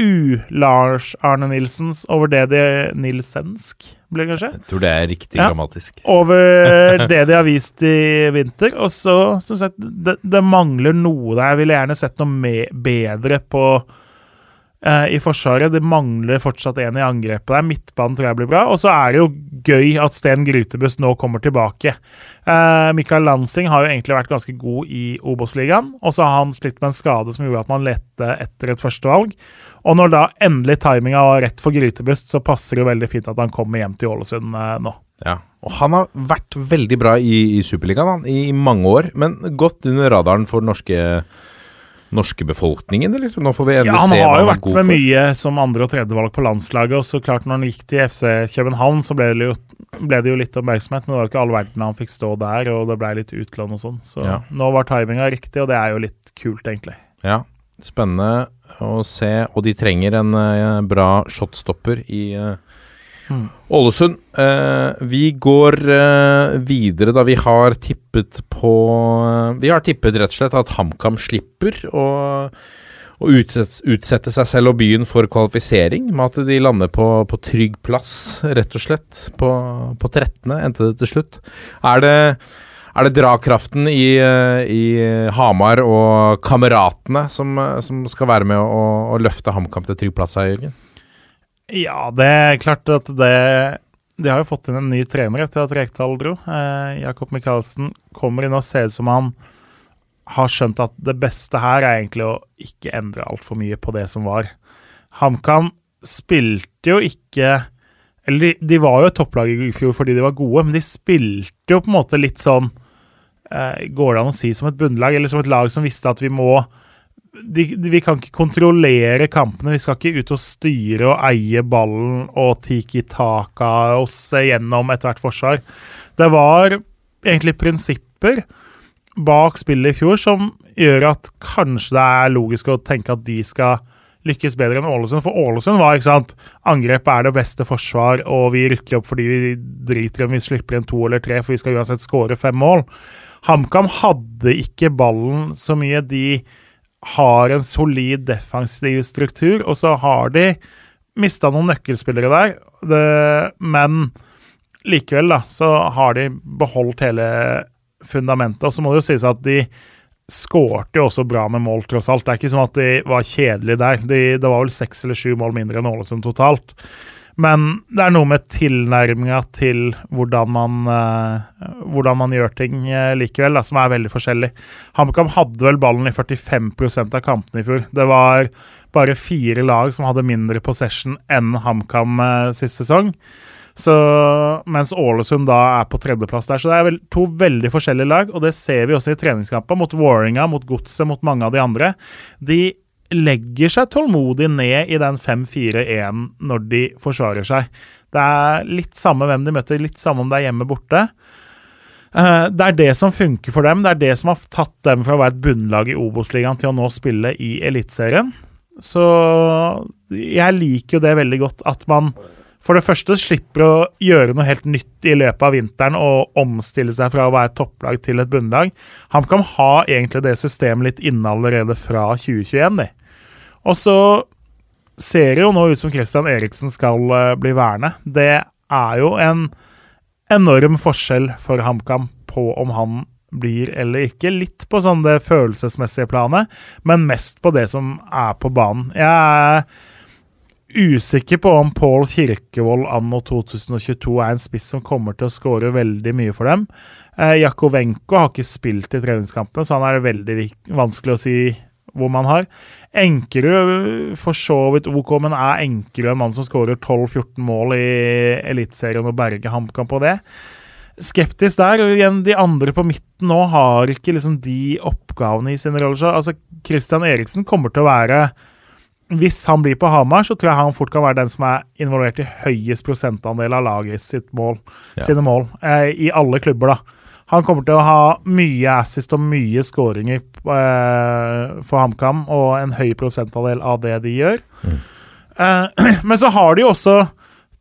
u-Lars Arne Nilsens over det de Nilsensk, blir det kanskje? Jeg tror det er riktig ja. grammatisk. Over (laughs) det de har vist i vinter. Og så, som sagt, det, det mangler noe der. Jeg ville gjerne sett noe bedre på i Forsvaret. Det mangler fortsatt en i angrepet der. Midtbanen tror jeg blir bra. Og så er det jo gøy at Sten Grytebust nå kommer tilbake. Uh, Mikael Lansing har jo egentlig vært ganske god i Obos-ligaen. Og så har han slitt med en skade som gjorde at man lette etter et førstevalg. Og når da endelig timinga var rett for Grytebust, så passer det jo veldig fint at han kommer hjem til Ålesund uh, nå. Ja, og han har vært veldig bra i, i Superligaen i mange år, men gått under radaren for norske norske befolkningen, eller? Nå får vi endelig ja, se hva han er god for. Han har jo vært med mye som andre- og tredjevalg på landslaget, og så klart når han gikk til FC København, så ble det jo, ble det jo litt oppmerksomhet, men det var jo ikke all verden han fikk stå der, og det ble litt utlån og sånn. Så ja. nå var timinga riktig, og det er jo litt kult, egentlig. Ja, spennende å se, og de trenger en uh, bra shotstopper i uh. Ålesund. Eh, vi går eh, videre, da vi har tippet på eh, Vi har tippet rett og slett at HamKam slipper å, å utsette, utsette, seg selv og byen for kvalifisering, med at de lander på, på trygg plass, rett og slett. På, på 13., endte det til slutt. Er det er det dragkraften i, eh, i, Hamar og kameratene som, som skal være med å, å løfte HamKam til trygg plass her, Jørgen? Ja, det er klart at det De har jo fått inn en ny trener etter at Rekdal dro. Eh, Jakob Michaelsen kommer inn og ser ut som han har skjønt at det beste her er egentlig å ikke endre altfor mye på det som var. HamKam spilte jo ikke Eller de, de var jo et topplag i fjor fordi de var gode, men de spilte jo på en måte litt sånn eh, Går det an å si som et bunnlag, eller som et lag som visste at vi må de, de, vi kan ikke kontrollere kampene. Vi skal ikke ut og styre og eie ballen og tiki-taka oss gjennom ethvert forsvar. Det var egentlig prinsipper bak spillet i fjor som gjør at kanskje det er logisk å tenke at de skal lykkes bedre enn Ålesund. For Ålesund var ikke sant, angrepet er det beste forsvar, og vi rykker opp fordi vi driter i om vi slipper inn to eller tre, for vi skal uansett skåre fem mål. HamKam hadde ikke ballen så mye. De har en solid defensiv struktur, og så har de mista noen nøkkelspillere der, det, men likevel da, så har de beholdt hele fundamentet. Og så må det jo sies at de skårte jo også bra med mål, tross alt. Det er ikke sånn at de var kjedelige der. De, det var vel seks eller sju mål mindre enn Ålesund totalt. Men det er noe med tilnærminga til hvordan man, uh, hvordan man gjør ting uh, likevel, da, som er veldig forskjellig. HamKam hadde vel ballen i 45% av kampene i fjor. Det var bare fire lag som hadde mindre possession enn HamKam uh, sist sesong. Så, mens Ålesund da er på tredjeplass der. Så det er vel to veldig forskjellige lag, og det ser vi også i treningskamper mot Warringa, mot Godset, mot mange av de andre. De legger seg tålmodig ned i den 5-4-1 når de forsvarer seg. Det er litt samme hvem de møter, litt samme om det er hjemme borte. Eh, det er det som funker for dem. Det er det som har tatt dem fra å være et bunnlag i Obos-ligaen til å nå spille i Eliteserien. Så jeg liker jo det veldig godt, at man for det første slipper å gjøre noe helt nytt i løpet av vinteren og omstille seg fra å være topplag til et bunnlag. HamKam har egentlig det systemet litt inne allerede fra 2021. De. Og så ser det jo nå ut som Christian Eriksen skal uh, bli værende. Det er jo en enorm forskjell for HamKam på om han blir eller ikke. Litt på sånn det følelsesmessige planet, men mest på det som er på banen. Jeg er usikker på om Pål Kirkevold anno 2022 er en spiss som kommer til å skåre veldig mye for dem. Eh, Jakovenko har ikke spilt i treningskampene, så han er veldig vanskelig å si hvor man har. Enkerud for så vidt OK, men er Enkerud en mann som skårer 12-14 mål i Eliteserien og berger HamKam på det? Skeptisk der. og igjen De andre på midten nå har ikke liksom de oppgavene i sine roller. Så altså, Christian Eriksen kommer til å være Hvis han blir på Hamar, så tror jeg han fort kan være den som er involvert i høyest prosentandel av laget sitt mål, ja. sine mål. Eh, I alle klubber, da. Han kommer til å ha mye assist og mye skåringer eh, for HamKam, og en høy prosentandel av det de gjør. Mm. Eh, (clears throat) men så har de jo også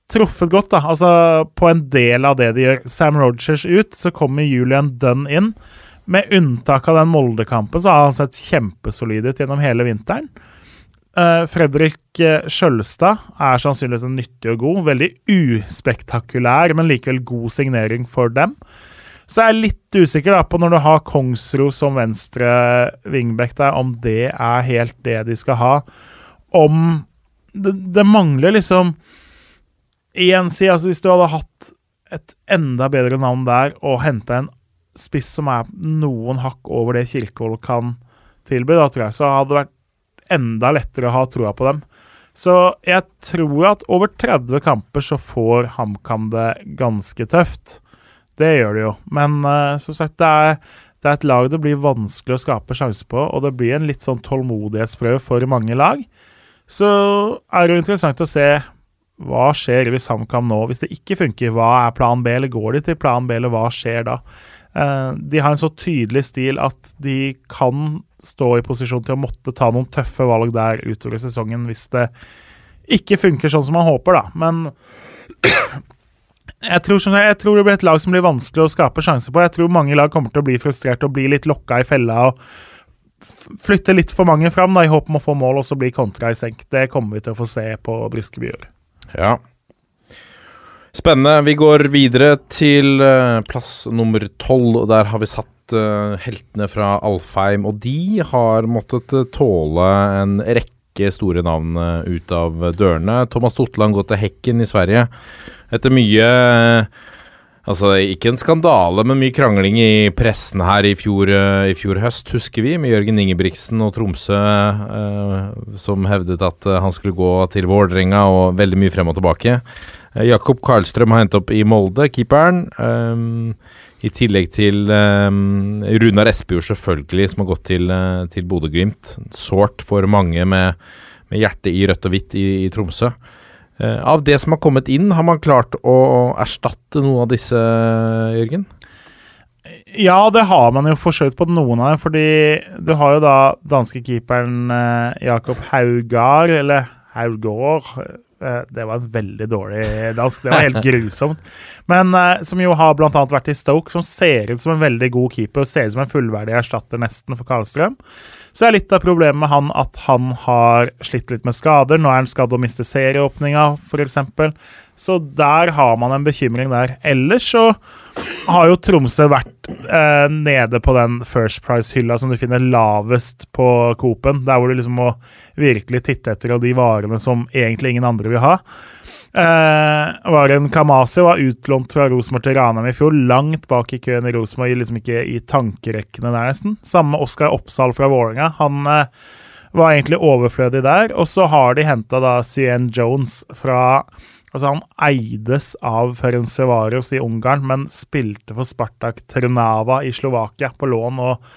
truffet godt, da. Altså på en del av det de gjør. Sam Rogers ut, så kommer Julian Dunn inn. Med unntak av den Molde-kampen så har han sett kjempesolid ut gjennom hele vinteren. Uh, Fredrik uh, Skjølstad er sannsynligvis en nyttig og god. Veldig uspektakulær, men likevel god signering for dem. Så jeg er litt usikker da på når du har Kongsro som venstre wingback der, om det er helt det de skal ha. Om Det, det mangler liksom Igjen, si altså hvis du hadde hatt et enda bedre navn der og henta en spiss som er noen hakk over det Kirkevold kan tilby, da tror jeg, så hadde det vært enda lettere å ha troa på dem. Så jeg tror at over 30 kamper så får HamKam det ganske tøft. Det gjør det jo. Men uh, som sagt, det er, det er, et lag det blir vanskelig å skape sjanse på, og det blir en litt sånn tålmodighetsprøve for mange lag. Så er det jo interessant å se hva skjer hvis HamKam nå, hvis det ikke funker. Hva er plan B, eller går de til plan B, eller hva skjer da? Uh, de har en så tydelig stil at de kan stå i posisjon til å måtte ta noen tøffe valg der utover sesongen hvis det ikke funker sånn som man håper, da. Men jeg tror, jeg tror, det blir et lag som blir vanskelig å skape sjanser på. Jeg tror mange lag kommer til å bli frustrert og bli litt lokka i fella og flytte litt for mange fram da, i håp om å få mål, og så bli kontra i senk. Det kommer vi til å få se på Briskeby gjøre. Ja. Spennende. Vi går videre til uh, plass nummer tolv. Der har vi satt uh, heltene fra Alfheim, og de har måttet uh, tåle en rekke store navn ut av dørene. Thomas Totland går til Hekken i Sverige. Etter mye Altså, ikke en skandale, men mye krangling i pressen her i fjor, uh, i fjor høst, husker vi, med Jørgen Ingebrigtsen og Tromsø, eh, som hevdet at han skulle gå til Vålerenga, og veldig mye frem og tilbake. Jakob Karlstrøm har hendt opp i Molde, keeperen. Um, I tillegg til um, Runar Espejord, selvfølgelig, som har gått til, til Bodø-Glimt. Sårt for mange med, med hjertet i rødt og hvitt i, i Tromsø. Uh, av det som har kommet inn, har man klart å erstatte noen av disse, Jørgen? Ja, det har man jo forsøkt på noen av dem. Fordi du har jo da danskekeeperen keeperen Jakob Haugar, eller Haugård. Eh, det var en veldig dårlig dansk. Det var helt grusomt. Men eh, som jo har bl.a. vært i Stoke, som ser ut som en veldig god keeper. Ser ut som en fullverdig erstatter nesten for Karlstrøm. Så er litt av problemet med han at han har slitt litt med skader. Nå er han skadd og mister serieåpninga, f.eks. Så der har man en bekymring der. Ellers så har jo Tromsø vært eh, nede på den First Price-hylla som du finner lavest på Coop-en. Der hvor du liksom må virkelig titte etter og de varene som egentlig ingen andre vil ha. Eh, var en Kamasi var utlånt fra Rosenborg til Ranheim i fjor, langt bak i køen i Rosenborg, liksom ikke i tankerekkene der nesten. Samme Oskar Oppsal fra Vålerenga. Han eh, var egentlig overflødig der. Og så har de henta da Cyan Jones fra Altså, han eides av Ferencvaros i Ungarn, men spilte for Spartak Trnava i Slovakia på lån. og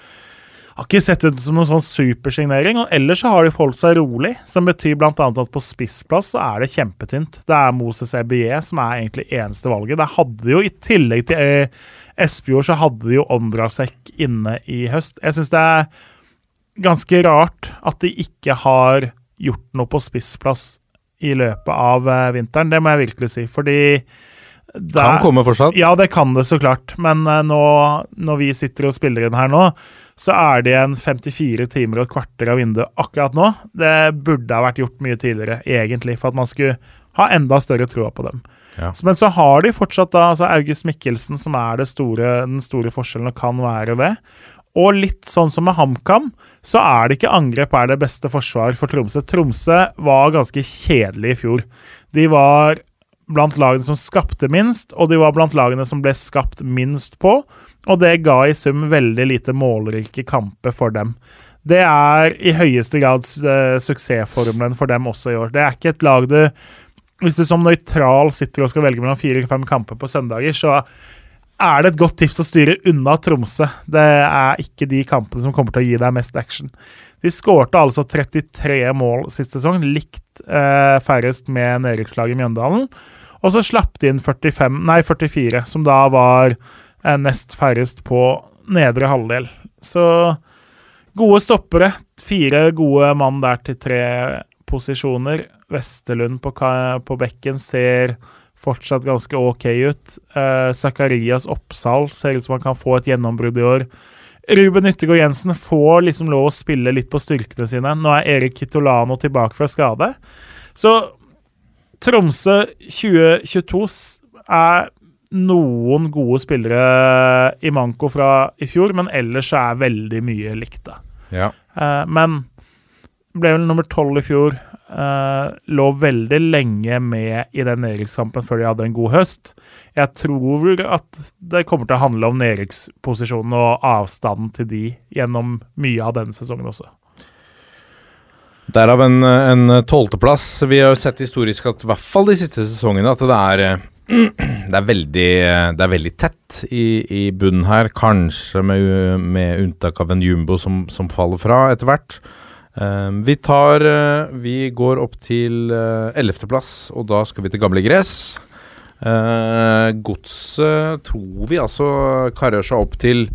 har ikke sett ut som noen sånn supersignering. og Ellers så har de holdt seg rolig, som betyr bl.a. at på spissplass så er det kjempetynt. Det er Moses Ebye som er egentlig eneste valget. Det hadde jo, I tillegg til eh, Espejord, så hadde de jo Ondrasek inne i høst. Jeg syns det er ganske rart at de ikke har gjort noe på spissplass i løpet av uh, vinteren. Det må jeg virkelig si. Fordi det Kan komme fortsatt? Ja, det kan det så klart. Men uh, nå, når vi sitter og spiller inn her nå, så er det en 54 timer og et kvarter av vinduet akkurat nå. Det burde ha vært gjort mye tidligere, egentlig, for at man skulle ha enda større troa på dem. Ja. Så, men så har de fortsatt da altså August Mikkelsen, som er store, den store forskjellen og kan være det. Og litt sånn som med HamKam, så er det ikke angrep er det beste forsvar for Tromsø. Tromsø var ganske kjedelig i fjor. De var blant lagene som skapte minst, og de var blant lagene som ble skapt minst på. Og det ga i sum veldig lite målrike kamper for dem. Det er i høyeste grad uh, suksessformelen for dem også i år. Det er ikke et lag du Hvis du som nøytral sitter og skal velge mellom fire-fem kamper på søndager, så er det et godt tips å styre unna Tromsø. Det er ikke de kampene som kommer til å gi deg mest action. De skårte altså 33 mål sist sesong, likt eh, færrest med nedrykkslaget Mjøndalen. Og så slapp de inn 45, nei, 44, som da var eh, nest færrest på nedre halvdel. Så gode stoppere. Fire gode mann der til tre posisjoner. Vesterlund på, på bekken ser fortsatt ganske ok ut. Uh, Zakarias Oppsal ser ut som han kan få et gjennombrudd i år. Ruben Yttergård Jensen får liksom lov å spille litt på styrkene sine. Nå er Erik Kitolano tilbake fra skade. Så Tromsø 2022 er noen gode spillere i manko fra i fjor, men ellers er veldig mye likt. Ja. Uh, men ble vel nummer tolv i fjor. Uh, lå veldig lenge med i den nedrykkskampen før de hadde en god høst. Jeg tror at det kommer til å handle om nedrykksposisjonen og avstanden til de gjennom mye av denne sesongen også. Derav en, en tolvteplass. Vi har jo sett historisk at i hvert fall de siste sesongene at det er (clears throat) det er veldig, det er veldig tett i, i bunnen her, kanskje med, med, unntak av en jumbo som, som faller fra etter hvert. Uh, vi tar uh, Vi går opp til eh, ellevteplass, og da skal vi til gamle gress. Uh, Godset tror vi altså karer seg opp til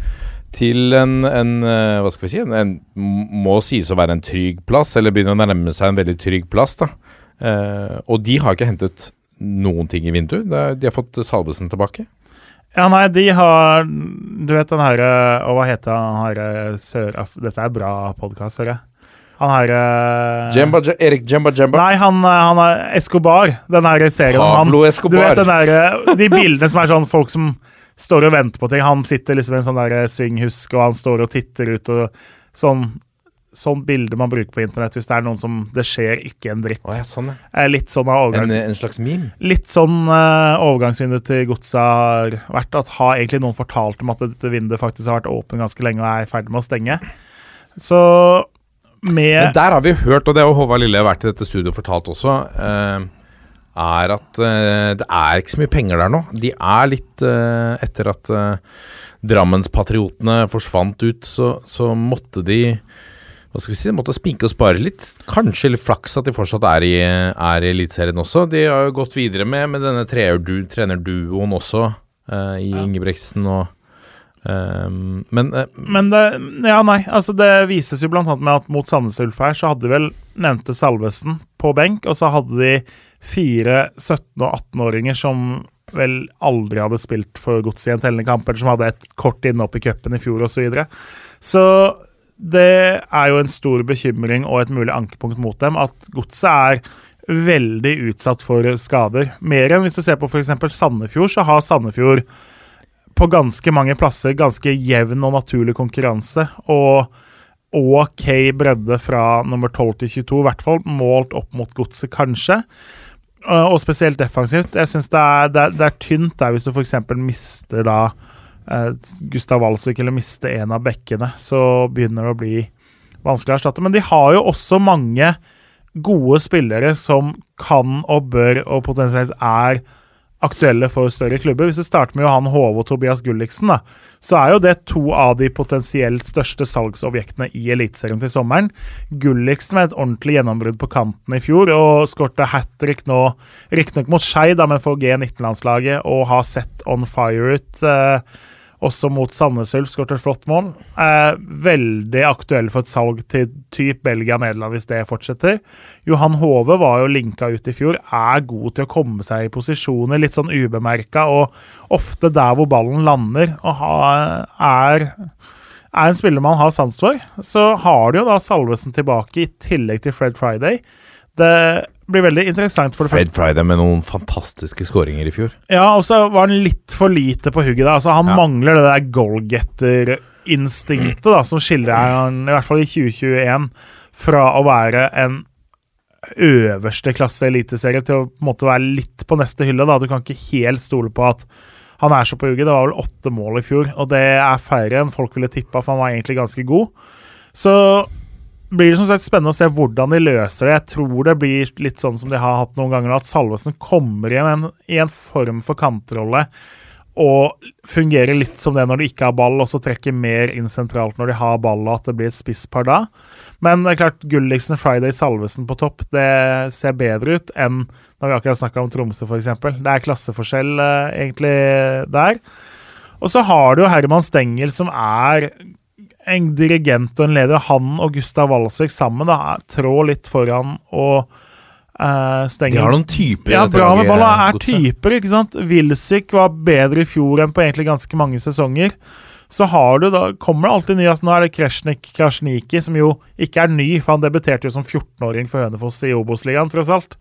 til en, en Hva skal vi si en, en, Må sies å være en trygg plass, eller begynner å nærme seg en veldig trygg plass. da Og de har ikke hentet noen ting i vinduet. De har fått Salvesen tilbake. Ja, nei, de har Du vet den herre Og hva heter han herre sør... Dette er bra podkast, hører jeg. Han her uh, Jemba, Erik Jemba Jemba? Nei, han, eh, han er Escobar. Den her serien Pablo han, Escobar. Du vet den der, eh, De bildene som er sånn folk som står og venter på ting. Han sitter liksom i en sånn der svinghusk, og han står og titter ut og sånn Sånn bilde man bruker på internett hvis det er noen som Det skjer ikke en dritt. Oh, ja, sånn, ja. Litt sånn overgangs... En, en, slags meme? Litt sånn uh, overgangsvindu til godset har vært at har egentlig noen fortalt om at dette vinduet faktisk har vært åpent ganske lenge og er i ferd med å stenge. Så med Men der har vi hørt, og det har Håvard Lille vært i dette studioet fortalt også, eh, er at eh, det er ikke så mye penger der nå. De er litt eh, Etter at Drammenspatriotene forsvant ut, så, så, måtte de hva skal vi si, de måtte spinke og spare litt. Kanskje litt flaks at de fortsatt er i, er i Eliteserien også. De har jo gått videre med, med denne trenerduoen også, eh, i. Ingebrigtsen og Um, men, uh, men det, ja, nei, altså det vises jo annet med at mot Sandnes Ulf her, så hadde de vel nevnte Salvesen på benk, og så hadde de fire 17- og 18-åringer som vel aldri hadde spilt for Godset i en tellende kamp, eller som hadde et kort innhopp i cupen i fjor osv. Så, videre. så det er jo en stor bekymring og et mulig ankepunkt mot dem at Godset er veldig utsatt for skader. Mer enn hvis du ser på f.eks. Sandefjord, så har Sandefjord på ganske mange plasser ganske jevn og naturlig konkurranse. Og OK bredde fra nummer 12 til 22, i hvert fall målt opp mot godset, kanskje. Og spesielt defensivt. Jeg syns det, det, det er tynt der hvis du f.eks. mister da eh, Gustav Walsvik eller mister en av bekkene. Så begynner det å bli vanskelig å erstatte. Men de har jo også mange gode spillere som kan og bør og potensielt er aktuelle for større klubber. Hvis du starter med Johan Hove og Tobias Gulliksen, da, så er jo det to av de potensielt største salgsobjektene i Eliteserien til sommeren. Gulliksen med et ordentlig gjennombrudd på kanten i fjor og skårte hat trick nå, riktignok mot Skeid, men for G19-landslaget, og har sett on fire ut. Eh, også mot Sandnes Ulf, skåret et flott mål. Eh, veldig aktuell for et salg til typ Belgia-Nederland hvis det fortsetter. Johan Hove var jo linka ut i fjor, er god til å komme seg i posisjoner, litt sånn ubemerka, og ofte der hvor ballen lander, og er, er en spiller man har sans for. Så har du jo da Salvesen tilbake, i tillegg til Fred Friday. Det blir veldig interessant for det Fred Friday med noen fantastiske skåringer i fjor. ja, og så var han litt for lite på hugget. da. Altså, han Ja. mangler det der goalgetter-instinktet da, som skiller han, i hvert fall i 2021, fra å være en øverste klasse eliteserie til å på en måte være litt på neste hylle. da. Du kan ikke helt stole på at han er så på hugget. Det var vel åtte mål i fjor, og det er færre enn folk ville tippa, for han var egentlig ganske god. Så blir det som sagt spennende å se hvordan de løser det. Jeg tror det blir litt sånn som de har hatt noen ganger, at Salvesen kommer i en, i en form for kantrolle og fungerer litt som det når de ikke har ball, og så trekker mer inn sentralt når de har ball, og at det blir et spisspar da. Men det er klart, Gulliksen, Friday, Salvesen på topp, det ser bedre ut enn når vi akkurat snakka om Tromsø, f.eks. Det er klasseforskjell eh, egentlig der. Og så har du jo Herman Stengel, som er en dirigent og en leder. Han og Gustav Walsvik sammen da, trår litt foran og Uh, Stengel De har noen typer ja, bra med laget, ball. Er typer, ikke sant. Wilsvik var bedre i fjor enn på egentlig ganske mange sesonger. Så har du da, kommer det alltid nye. Altså, nå er det Kresjnik Krasjniki, som jo ikke er ny, for han debuterte jo som 14-åring for Hønefoss i Obos-ligaen, tross alt.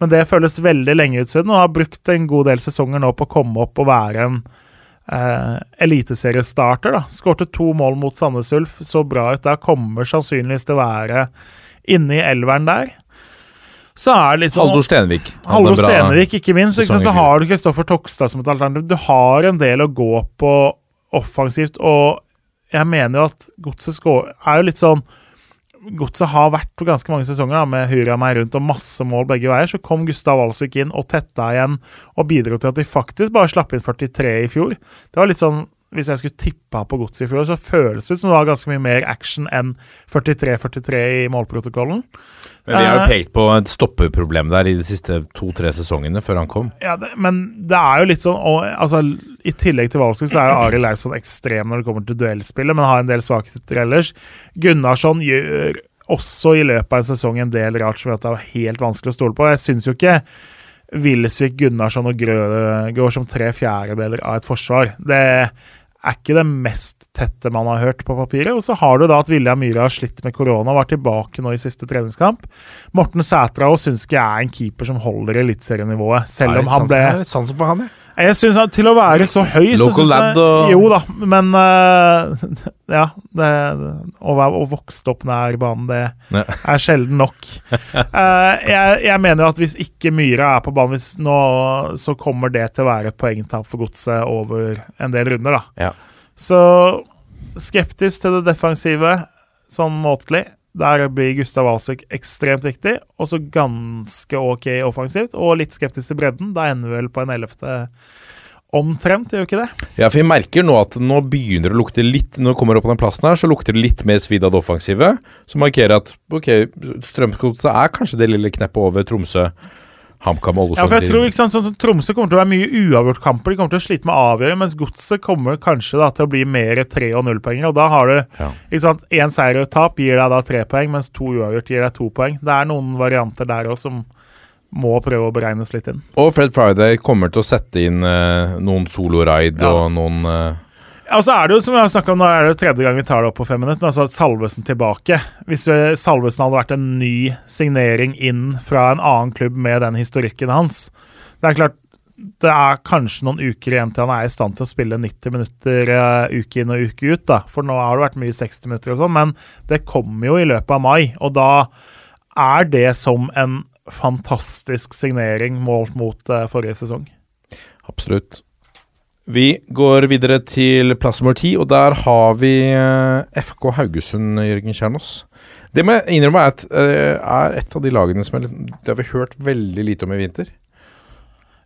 Men det føles veldig lenge ut siden, og har brukt en god del sesonger nå på å komme opp og være en eh, eliteseriestarter. da. Skårte to mål mot Sandnes Ulf, så bra ut der. Kommer sannsynligvis til å være inne i elveren der. Så er det litt sånn Haldor Stenvik. bra Stenvik, ikke minst. Ikke? Så har du Kristoffer Tokstad som et alternativ. Du har en del å gå på offensivt, og jeg mener jo at Godset er jo litt sånn Godset har vært på ganske mange sesonger da, med Hurra meg rundt og masse mål begge veier. Så kom Gustav Alsvik inn og tetta igjen og bidro til at de faktisk bare slapp inn 43 i fjor. Det var litt sånn hvis jeg skulle tippa på Godset i fjor, så føles det ut som det var ganske mye mer action enn 43-43 i målprotokollen. Men vi har jo Eh, pekt på et stoppeproblem der i de siste to-tre sesongene før han kom. Ja, det, men det er jo litt sånn og, altså, I tillegg til Valskog så er Ari Arild Lausson ekstrem når det kommer til duellspillet, men har en del svakheter ellers. Gunnarsson gjør også i løpet av en sesong en del rart som gjør at det er helt vanskelig å stole på. Jeg syns jo ikke Wilsvik, Gunnarsson og Grøde går som tre fjerdedeler av et forsvar. Det er ikke det mest tette man har hørt på papiret. Og så har du da at William Myhre har slitt med korona og var tilbake nå i siste treningskamp. Morten Sætra og syns ikke jeg er en keeper som holder eliteserienivået, selv om han ble Jeg har litt sansen for han, jeg. Jeg synes at Til å være så høy så Local lad og- Jo da, men uh, (laughs) Ja. Det, å, være, å vokse opp nær banen, det er sjelden nok. Uh, (laughs) jeg, jeg mener at hvis ikke Myra er på banen hvis nå, så kommer det til å være et poengtap for godset over en del runder, da. Ja. Så skeptisk til det defensive, sånn måtelig. Der blir Gustav Walsvik ekstremt viktig, og så ganske ok offensivt. Og litt skeptisk til bredden. Da ender vi vel på en ellevte omtrent, gjør ikke det? Ja, for vi merker nå at nå begynner det å lukte litt Når det kommer opp på den plassen her, så lukter det litt mer svidd av det offensive. Som markerer at ok, Strømsgodset er kanskje det lille kneppet over Tromsø, HamKam og Ja, for jeg tror ikke sant, sånn Tromsø kommer til å være mye uavgjort-kamper. De kommer til å slite med å avgjøre, mens Godset kommer kanskje da til å bli mer tre- og nullpoenger. Og da har du Ja. ikke sant, én seier og et tap gir deg da tre poeng, mens to uavgjort gir deg to poeng. Det er noen varianter der òg som må prøve å beregnes litt inn. Og Fred Friday kommer til å sette inn eh, noen solo-raid Ja. og noen eh, Og så er det jo, som jeg har om, nå er det tredje gang vi tar det opp på fem minutter, men altså Salvesen tilbake. Hvis eh, Salvesen hadde vært en ny signering inn fra en annen klubb med den historikken hans Det er klart, det er kanskje noen uker igjen til han er i stand til å spille 90 minutter uh, uke inn og uke ut, da. For nå har det vært mye 60 minutter og sånn, men det kommer jo i løpet av mai, og da er det som en fantastisk signering målt mot uh, forrige sesong. Absolutt. Vi går videre til plass nummer ti, og der har vi uh, FK Haugesund, Jørgen Kjernås. Det må jeg innrømme er, et, uh, er et av de lagene som jeg, liksom, det har vi hørt veldig lite om i vinter.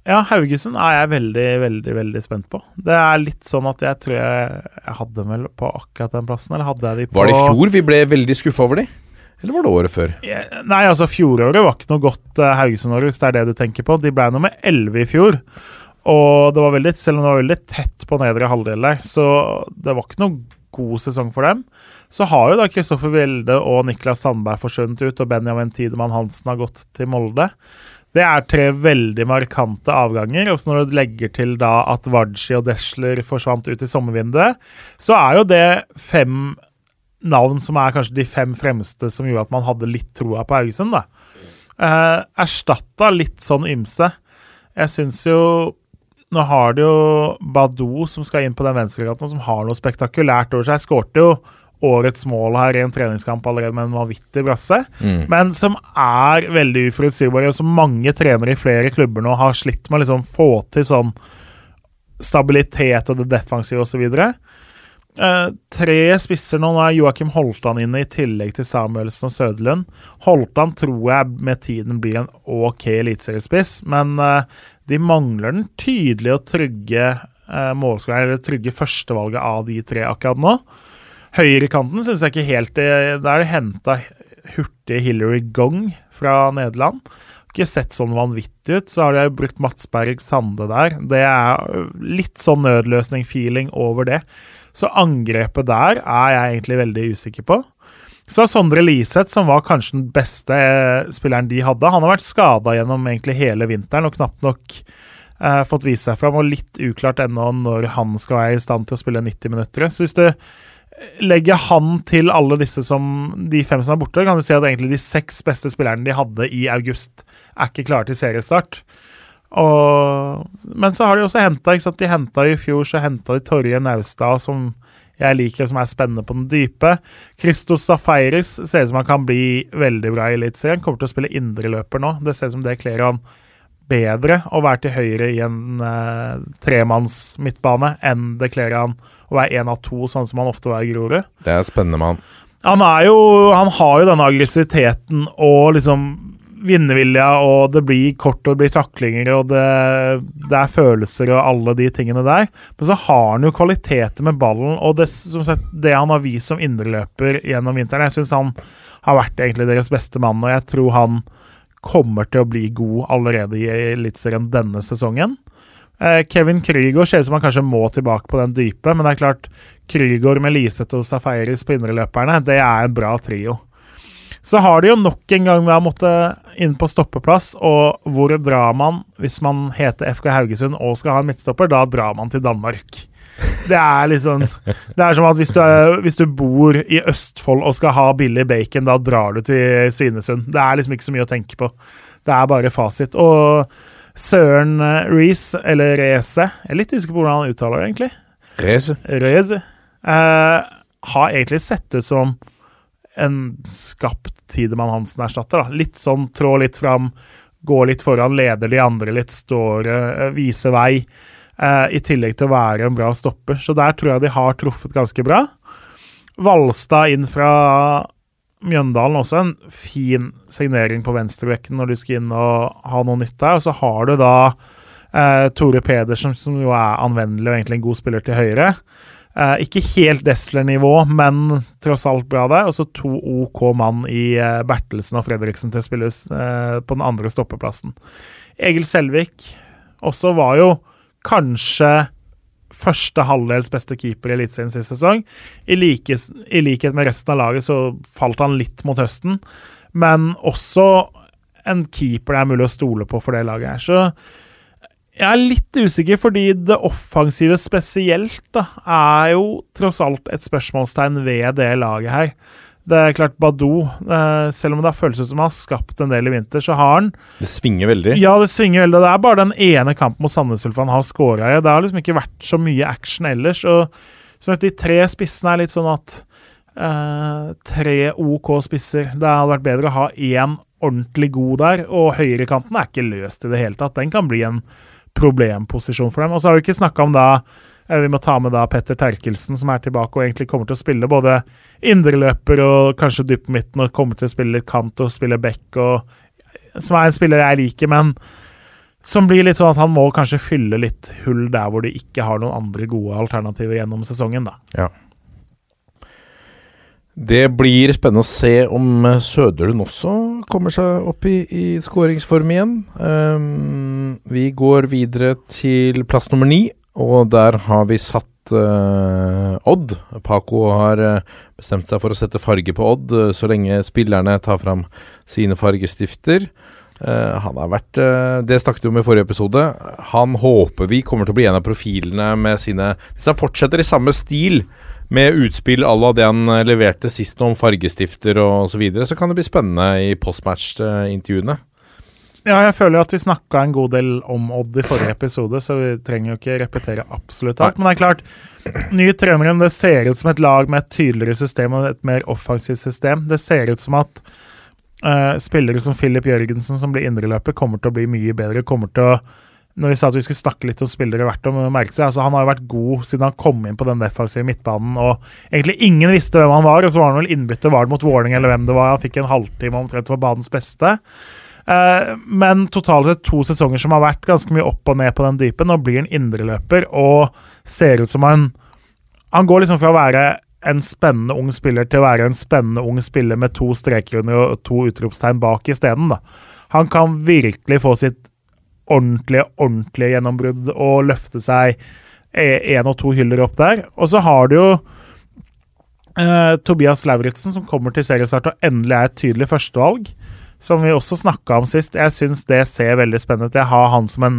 Ja, Haugesund er jeg veldig, veldig veldig spent på. Det er litt sånn at jeg tror jeg, jeg hadde dem vel på akkurat den plassen, eller hadde jeg de på Var det i fjor vi ble veldig skuffa over de? Eller var det året før? Nei, altså fjoråret var ikke noe godt uh, Haugesund-år, hvis det er det du tenker på. De ble nummer 11 i fjor. Og det var veldig, selv om det var veldig tett på nedre halvdel der, så det var ikke noe god sesong for dem. Så har jo da Kristoffer Welde og Niklas Sandberg forsvunnet ut, og Benjamin Tidemann Hansen har gått til Molde. Det er tre veldig markante avganger. og så Når du legger til da at Waji og Desler forsvant ut i sommervinduet, så er jo det fem navn som er kanskje de fem fremste som gjorde at man hadde litt troa på Haugesund. da. Eh, erstatta litt sånn ymse. Jeg syns jo Nå har de jo Badou som skal inn på den venstrekanten, som har noe spektakulært over seg. Skårte jo årets mål her i en treningskamp allerede med en vanvittig brasse. Mm. Men som er veldig uforutsigbar, og som mange trenere i flere klubber nå har slitt med å liksom få til sånn stabilitet og det defensive osv. Uh, tre spisser nå. Nå er Joakim Holtan inne, i tillegg til Samuelsen og Søderlund. Holtan tror jeg med tiden blir en OK eliteseriespiss, men eh, de mangler den tydelige og trygge eh, trygge førstevalget av de tre akkurat nå. Høyrekanten syns jeg ikke helt Der er det henta hurtige Hillary Gong fra Nederland. Ikke sett sånn vanvittig ut. Så har de brukt Mats Berg Sande der. Det er litt sånn nødløsning-feeling over det. Så angrepet der er jeg egentlig veldig usikker på. Så er Sondre Liseth, som var kanskje den beste spilleren de hadde. Han har vært skada gjennom egentlig hele vinteren og knapt nok eh, fått vise seg fram. Og litt uklart ennå når han skal være i stand til å spille 90 minutter. Så hvis du legger han til alle disse som de fem som er borte, kan du si at egentlig de seks beste spillerne de hadde i august, er ikke klare til seriestart. Og, men så har de også henta De henta i fjor så henta de Torje Naustad, som jeg liker, som er spennende på den dype. Christos Safaris ser ut som han kan bli veldig bra i Eliteserien. Kommer til å spille indreløper nå. Det ser ut som det kler han bedre å være til høyre i en uh, tremanns midtbane enn det kler han å være én av to, sånn som han ofte var i Grorud. Det er spennende med han. Han er jo Han har jo denne aggressiviteten og liksom vinnervilja, og det blir kort, og det blir taklinger, og det, det, er følelser og alle de tingene der. Men så har han jo kvaliteter med ballen, og det, sett, det han har vist som indreløper gjennom vinteren Jeg syns han har vært egentlig deres beste mann, og jeg tror han kommer til å bli god allerede i Eliteserien denne sesongen. Eh, Kevin Krygård ser ut som han kanskje må tilbake på den dype, men det er klart Krygård med Liseth og Safaris på indreløperne, det er en bra trio. Så har de jo nok en gang da måttet inn på stoppeplass, og hvor drar man hvis man heter FK Haugesund og skal ha en midtstopper? Da drar man til Danmark. Det er liksom Det er som at hvis du, er, hvis du, bor i Østfold og skal ha billig bacon, da drar du til Svinesund. Det er liksom ikke så mye å tenke på. Det er bare fasit. Og Søren Reece, eller Reze Jeg er litt usikker på hvordan han uttaler det, egentlig. Reze. Reze. Eh, har egentlig sett ut som en skapt Tidemann Hansen-erstatter. Da. Litt sånn trå litt fram, gå litt foran, leder de andre litt, står, uh, viser vei eh, i tillegg til å være en bra stopper. Så der tror jeg de har truffet ganske bra. Valstad inn fra Mjøndalen også en fin signering på venstrebekken når du skal inn og ha noe nytt der. Og så har du da eh, Tore Pedersen, som jo er anvendelig og egentlig en god spiller til høyre. Eh, ikke helt Desler-nivå, men tross alt bra der. Og så to OK mann i eh, Bertelsen og Fredriksen til å spille eh, på den andre stoppeplassen. Egil Selvik også var jo kanskje første halvdels beste keeper i Eliteserien sist sesong. I, like, I, likhet med resten av laget så falt han litt mot høsten, men også en keeper det er mulig å stole på for det laget her. Så jeg er litt usikker, fordi det offensive spesielt da, er jo tross alt et spørsmålstegn ved det laget her. Det er klart, Badou, eh, selv om det har føltes som han har skapt en del i vinter, så har han Det svinger veldig? Ja, det svinger veldig. Det er bare den ene kampen mot Sandnes Ulf han har scora i. Det har liksom ikke vært så mye action ellers. og så De tre spissene er litt sånn at eh, Tre OK spisser. Det hadde vært bedre å ha én ordentlig god der. Og høyrekanten er ikke løst i det hele tatt. Den kan bli en problemposisjon for dem. Og så har vi ikke snakka om da vi må ta med da Petter Terkelsen, som er tilbake og egentlig kommer til å spille både indreløper og kanskje dyp midten, og kommer til å spille litt kant og spille back, og, som er en spiller jeg liker, men som blir litt sånn at han må kanskje fylle litt hull der hvor de ikke har noen andre gode alternativer gjennom sesongen, da. Ja. Det blir spennende å se om eh, Søderlund også kommer seg opp i, i skåringsform igjen. Um, vi går videre til plass nummer ni, og der har vi satt uh, Odd. Paco har uh, bestemt seg for å sette farge på Odd så lenge spillerne tar fram sine fargestifter. han har vært Det snakket vi om i forrige episode. Han håper vi kommer til å bli en av profilene med sine Hvis han fortsetter i samme stil med utspill à la det han eh, leverte sist om fargestifter og så videre, så kan det bli spennende i postmatch-intervjuene. Ja, jeg føler at vi snakka en god del om Odd i forrige episode, så vi trenger jo ikke repetere absolutt alt. Men det er klart, ny Trømmerum, det ser ut som et lag med et tydeligere system og et mer offensivt system. Det ser ut som at uh, spillere som Filip Jørgensen, som blir indreløper, kommer til å bli mye bedre. kommer til å når vi sa at vi skulle snakke litt om spillere hvert om, merket seg altså Han har jo vært god siden han kom inn på den defensive midtbanen. og Egentlig ingen visste hvem han var, og så var han vel innbytter. Var det mot Våling eller hvem det var? Han fikk en halvtime omtrent for banens beste. Eh, men totalt sett to sesonger som har vært ganske mye opp og ned på den dypen. Nå blir han indreløper og ser ut som han Han går liksom fra å være en spennende ung spiller til å være en spennende ung spiller med to streker under og to utropstegn bak isteden. Han kan virkelig få sitt ordentlige, ordentlige gjennombrudd og løfte seg én og to hyller opp der. Og så har du jo eh, Tobias Lauritzen, som kommer til seriestart og endelig er et tydelig førstevalg. Som vi også snakka om sist. Jeg syns det ser veldig spennende ut. Jeg har han som en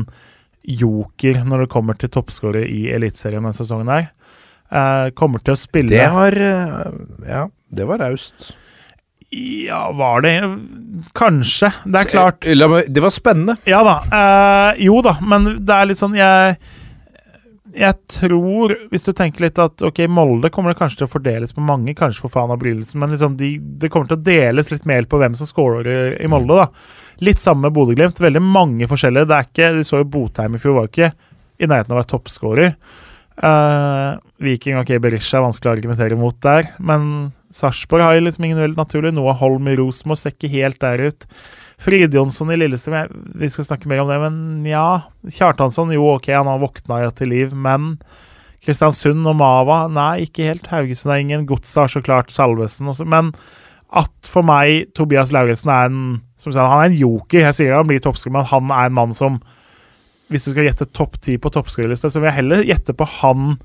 joker når det kommer til toppskårer i Eliteserien denne sesongen her. Eh, kommer til å spille Det var eh, Ja, det var raust. Ja, var det Kanskje. Det er klart. Det var spennende. Ja da. Eh, jo da, men det er litt sånn Jeg jeg tror, hvis du tenker litt at ok, Molde kommer det kanskje til å fordeles på mange, kanskje for faen av bryllelsen, men liksom de, det kommer til å deles litt mer på hvem som scorer i Molde. da. Litt samme med Bodø-Glimt. Veldig mange forskjellige. Det er ikke, Du så jo Botheim i fjor, var ikke i nærheten av å være toppscorer. Eh, Viking ok, Berisha er vanskelig å argumentere mot der, men Sarpsborg har liksom ingen veldig naturlig. Noah Holm i Rosenborg ser ikke helt der ut. Fridjonsson i Lillestrøm Vi skal snakke mer om det, men ja. Kjartansson, jo ok, han har våkna til liv, men Kristiansund og Mava Nei, ikke helt. Haugesund er ingen. Godset har så klart Salvesen også, men at for meg Tobias Lauritzen er en som sagt, Han er en joker. Jeg sier han blir toppskriver, men han er en mann som Hvis du skal gjette topp ti på toppskriverlista, så vil jeg heller gjette på han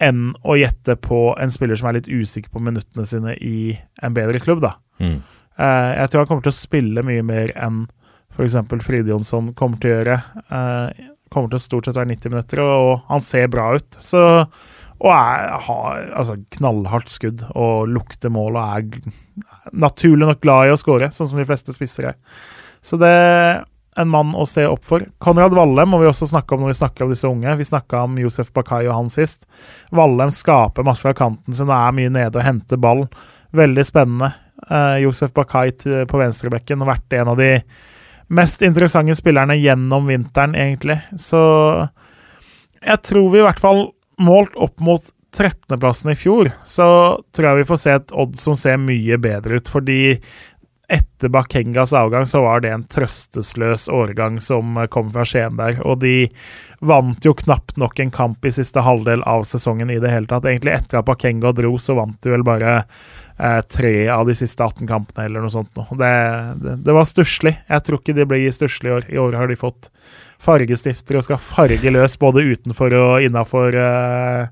enn å gjette på en spiller som er litt usikker på minuttene sine i en bedre klubb. da. Mm. Uh, jeg tror han kommer til å spille mye mer enn f.eks. Fride Jonsson kommer til å gjøre. Uh, kommer til å stort sett være 90 minutter, og, og han ser bra ut. Så, og er, har altså, knallhardt skudd og lukter mål og er naturlig nok glad i å skåre, sånn som de fleste spisser er. Så det en mann å se opp for. Konrad Vallem må vi også snakke om når vi snakker om disse unge. Vi snakka om Josef Bakai og han sist. Vallem skaper masse fra kanten sin og er mye nede og henter ball. Veldig spennende. Uh, Josef Bakai på venstrebekken har vært en av de mest interessante spillerne gjennom vinteren, egentlig. Så jeg tror vi i hvert fall, målt opp mot 13.-plassen i fjor, så tror jeg vi får se et Odd som ser mye bedre ut. Fordi etter Bakengas avgang så var det en trøstesløs årgang som kom fra Skien der. Og de vant jo knapt nok en kamp i siste halvdel av sesongen i det hele tatt. Egentlig etter at Bakenga dro, så vant de vel bare eh, tre av de siste 18 kampene eller noe sånt. Det, det, det var stusslig. Jeg tror ikke de blir stusslige i år. I år har de fått fargestifter og skal farge løs både utenfor og innafor eh,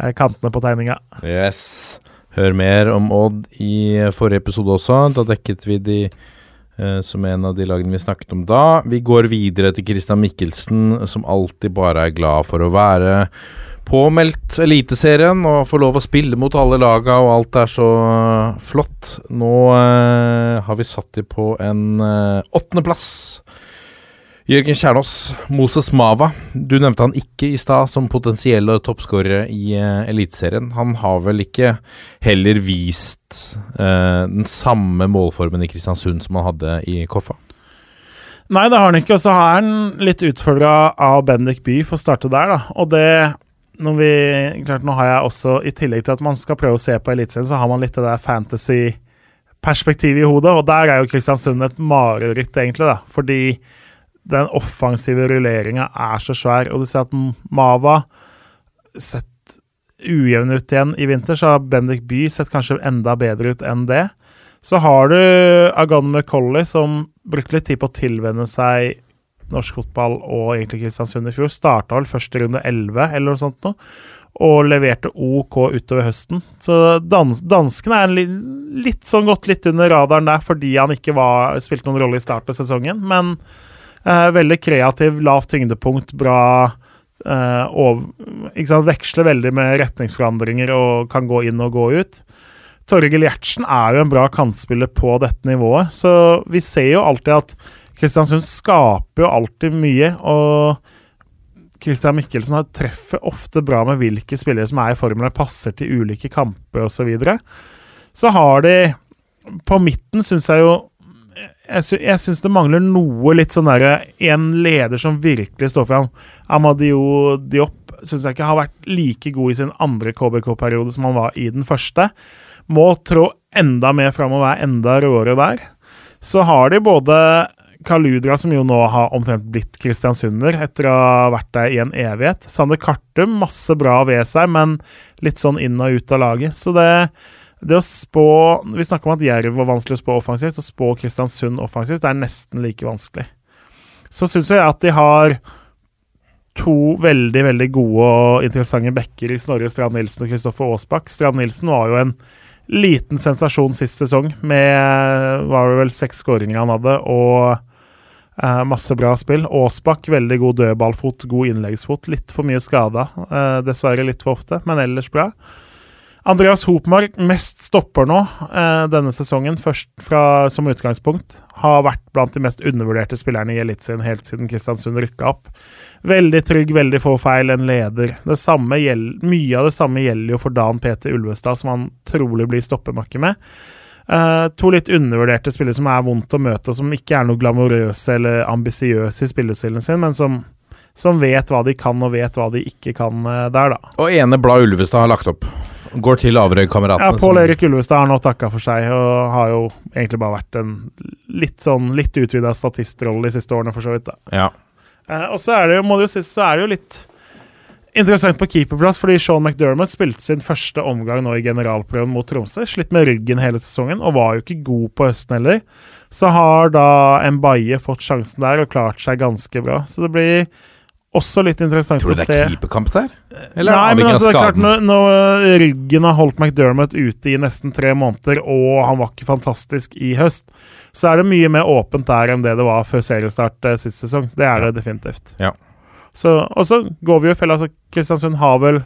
eh kantene på tegninga. Yes. Hør mer om Odd i forrige episode også. Da dekket vi de eh, som en av de lagene vi snakket om da. Vi går videre til Christian Mikkelsen, som alltid bare er glad for å være påmeldt Eliteserien og få lov å spille mot alle laga, og alt er så flott. Nå eh, har vi satt de på en eh, åttendeplass. Jørgen Kjernås, Moses Mava. Du nevnte han ikke i stad som potensiell toppskårer i uh, Eliteserien. Han har vel ikke heller vist uh, den samme målformen i Kristiansund som han hadde i Koffa? Nei, det har han ikke. Og så har han litt utfordra av Bendik By for å starte der, da. Og det når vi, klart Nå har jeg også, i tillegg til at man skal prøve å se på Eliteserien, så har man litt det der fantasy-perspektivet i hodet, og der er jo Kristiansund et mareritt, egentlig, da. Fordi den offensive rulleringa er så svær, og du ser at Mava sett ujevn ut igjen i vinter, så har Bendik By sett kanskje enda bedre ut enn det. Så har du Agan McColley, som brukte litt tid på å tilvenne seg norsk fotball og egentlig Kristiansund i fjor. Starta vel første runde 11 eller noe sånt noe, og leverte OK utover høsten. Så dans dansken er li litt sånn gått litt under radaren der fordi han ikke var, spilte noen rolle i starten av sesongen. Men veldig kreativ, lavt tyngdepunkt, bra eh, og, Veksler veldig med retningsforandringer og kan gå inn og gå ut. Torgel Gjertsen er jo en bra kantspiller på dette nivået, så vi ser jo alltid at Kristiansund skaper jo alltid mye, og Christian Mikkelsen treffer ofte bra med hvilke spillere som er i formen og passer til ulike kamper osv. Så, videre. så har de På midten syns jeg jo Jeg, sy jeg syns det mangler noe litt sånn derre En leder som virkelig står fram. Amadio Diop syns jeg ikke har vært like god i sin andre KBK-periode som han var i den første. Må trå enda mer fram og være enda råere der. Så har de både Kaludra, som jo nå har omtrent blitt kristiansunder etter å ha vært der i en evighet. Sander Kartum, masse bra ved seg, men litt sånn inn og ut av laget. Så det, det å spå Vi snakker om at Jerv var vanskelig å spå offensivt. Å spå Kristiansund offensivt det er nesten like vanskelig. Så syns jeg at de har to veldig veldig gode og interessante backer i Snorre Strand Nilsen og Kristoffer Aasbakk. Strand Nilsen var jo en liten sensasjon sist sesong, med var det vel seks skåringer han hadde, og eh, masse bra spill. Aasbakk, veldig god dødballfot, god innleggsfot. Litt for mye skada, eh, dessverre litt for ofte, men ellers bra. Andreas Hopmark, mest stopper nå eh, denne sesongen, først fra, som utgangspunkt. Har vært blant de mest undervurderte spillerne i Eliteserien helt siden Kristiansund rykka opp. Veldig trygg, veldig få feil, en leder. Gjeld, mye av det samme gjelder jo for Dan Peter Ulvestad, som han trolig blir stoppemakke med. Eh, to litt undervurderte spillere som er vondt å møte, og som ikke er noe glamorøse eller ambisiøse i spillestilen sin, men som, som, vet hva de kan, og vet hva de ikke kan uh, der, da. Og ene blad Ulvestad har lagt opp. Går til Averøy-kameratene. Ja, Pål Erik Ulvestad har nå takka for seg, og har jo egentlig bare vært en litt sånn litt utvida statistrolle de siste årene, for så vidt. da. Ja. Eh, og så er det jo, må det jo sies, så er det jo litt Interessant på keeperplass, fordi Sean McDermott spilte sin første omgang nå i generalprøven mot Tromsø. Slitt med ryggen hele sesongen, og var jo ikke god på høsten heller. Så har da Mbaye fått sjansen der og klart seg ganske bra. Så det blir også litt interessant å se. Tror du det er keeperkamp der? Eller Nei, men altså, det er klart, når, når, ryggen har holdt McDermott ute i nesten tre måneder, og han var ikke fantastisk i høst, så er det mye mer åpent der enn det det var før seriestart eh, sist sesong. Det er det definitivt. Ja. Så, og så går vi jo i fella. Altså, Kristiansund har vel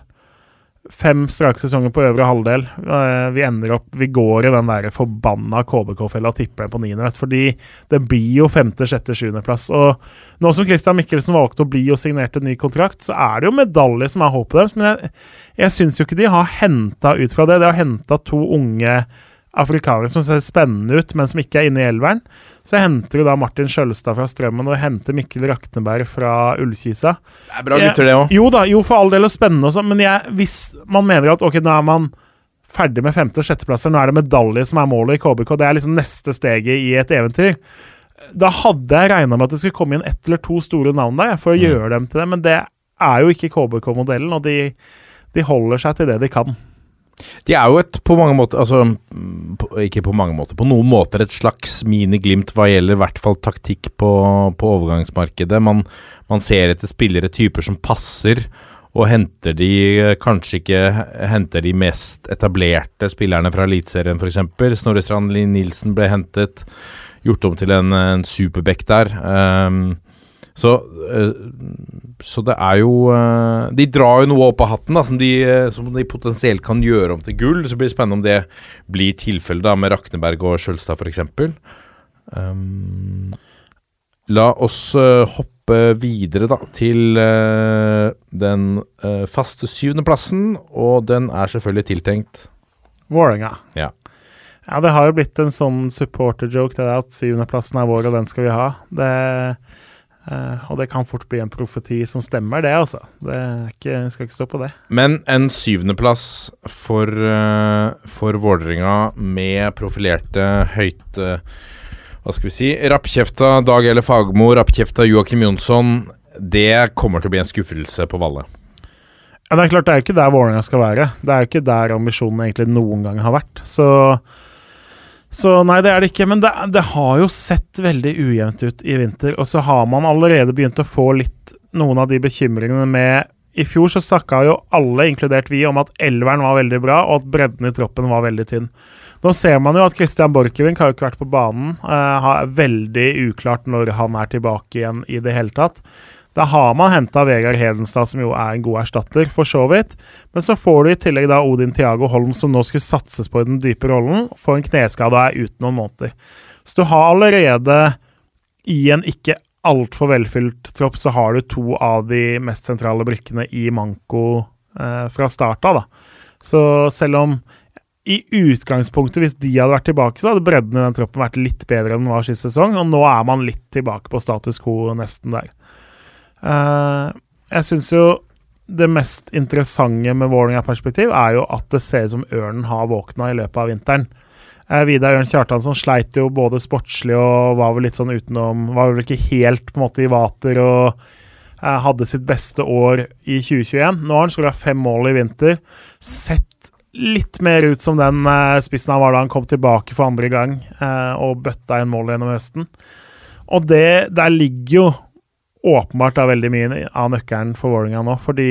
fem strake sesonger på øvre halvdel. Uh, vi ender opp Vi går i den der forbanna KBK-fella og tipper den på niende, fordi det blir jo femte, sjette, sjuendeplass. Og nå som Christian Mikkelsen valgte å bli og signerte en ny kontrakt, så er det jo medalje som er håpet deres. Men jeg, jeg syns jo ikke de har henta ut fra det. De har henta to unge afrikanere som ser spennende ut, men som ikke er inne i elveren. Så henter jo da Martin Skjølstad fra Strømmen og henter Mikkel Rakneberg fra Ullkisa. Det er bra gutter, det òg. Jo da, jo for all del og spennende også, men jeg, hvis man mener at ok, nå er man ferdig med femte- og sjetteplasser, nå er det medalje som er målet i KBK, det er liksom neste steget i et eventyr. Da hadde jeg regna med at det skulle komme inn ett eller to store navn der for å mm. gjøre dem til det, men det er jo ikke KBK-modellen, og de, de holder seg til det de kan. De er jo et på mange måter Altså, på, ikke på mange måter, på noen måter et slags miniglimt hva gjelder i hvert fall taktikk på, på overgangsmarkedet. Man, man, ser etter spillere, typer som passer, og henter de Kanskje ikke henter de mest etablerte spillerne fra Eliteserien, f.eks. Snorre Strand Nilsen ble hentet, gjort om til en, en superback der. Um, så, eh, så, det er jo eh, De drar jo noe opp av hatten da, som de, eh, som de, potensielt kan gjøre om til gull. Så blir det spennende om det blir tilfellet med Rakneberg og Skjølstad f.eks. Um, la oss hoppe videre da til uh, den uh, faste syvendeplassen, og den er selvfølgelig tiltenkt Vålerenga. Ja. Ja, det har jo blitt en sånn supporter-joke, det der at syvendeplassen er vår, og den skal vi ha. Det, eh, og det kan fort bli en profeti som stemmer, det, altså. Det ikke, skal ikke stå på det. Men en syvendeplass for, uh, for Vålerenga med profilerte høyt uh, Hva skal vi si Rappkjefta Dag Elle Fagmo, rappkjefta Joakim Jonsson. Det kommer til å bli en skuffelse på Valle. Ja, det er klart, det er jo ikke der Vålerenga skal være. Det er jo ikke der ambisjonen egentlig noen gang har vært. Så, så nei, det er det ikke. Men det, det, har jo sett veldig ujevnt ut i vinter. Og så har man allerede begynt å få litt noen av de bekymringene med I fjor så snakka jo alle, inkludert vi, om at elveren var veldig bra, og at bredden i troppen var veldig tynn. Nå ser man jo at Christian Borchgrevink har jo ikke vært på banen. Uh, har veldig uklart når han er tilbake igjen i det hele tatt. Da har man henta Vegard Hedenstad, som jo er en god erstatter, for så vidt. Men så får du i tillegg da Odin Tiago Holm, som nå skulle satses på i den dype rollen, får en kneskade og er ute noen måneder. Så du har allerede, i en ikke altfor velfylt tropp, så har du to av de mest sentrale brikkene i manko eh, fra start da. Så selv om i utgangspunktet, hvis de hadde vært tilbake, så hadde bredden i den troppen vært litt bedre enn den var sist sesong, og nå er man litt tilbake på status quo nesten der. Uh, jeg syns jo det mest interessante med Vålerenga-perspektiv er jo at det ser ut som ørnen har våkna i løpet av vinteren. Uh, Vidar Ørn Kjartansson sleit jo både sportslig og var vel litt sånn utenom Var vel ikke helt på en måte i vater og uh, hadde sitt beste år i 2021. Nå har han skåra fem mål i vinter. Sett litt mer ut som den uh, spissen han var da han kom tilbake for andre gang og bøtta inn mål gjennom høsten. Og det, der ligger jo åpenbart er veldig mye av nøkkelen for Vålerenga nå. Fordi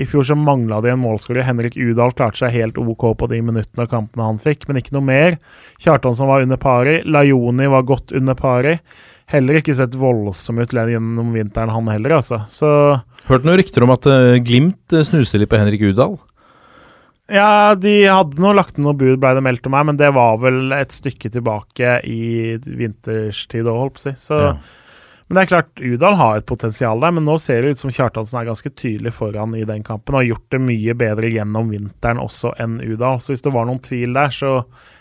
i fjor så mangla de en målskårer. Henrik Udal klarte seg helt OK på de minuttene og kampene han fikk, men ikke noe mer. Kjartansson var under pari. Lajoni var godt under pari. Heller ikke sett voldsom ut gjennom vinteren, han heller, altså. Så Hørte noen rykter om at uh, Glimt snuser snuste litt på Henrik Udal? Ja, de hadde nå lagt noe bud, ble det meldt om her, men det var vel et stykke tilbake i vinterstid òg, holdt på å si. Så ja. Men det er klart, Udal har et potensial der, men nå ser det ut som Kjartansen er ganske tydelig foran i den kampen og har gjort det mye bedre gjennom vinteren også enn Udal. Så hvis det var noen tvil der, så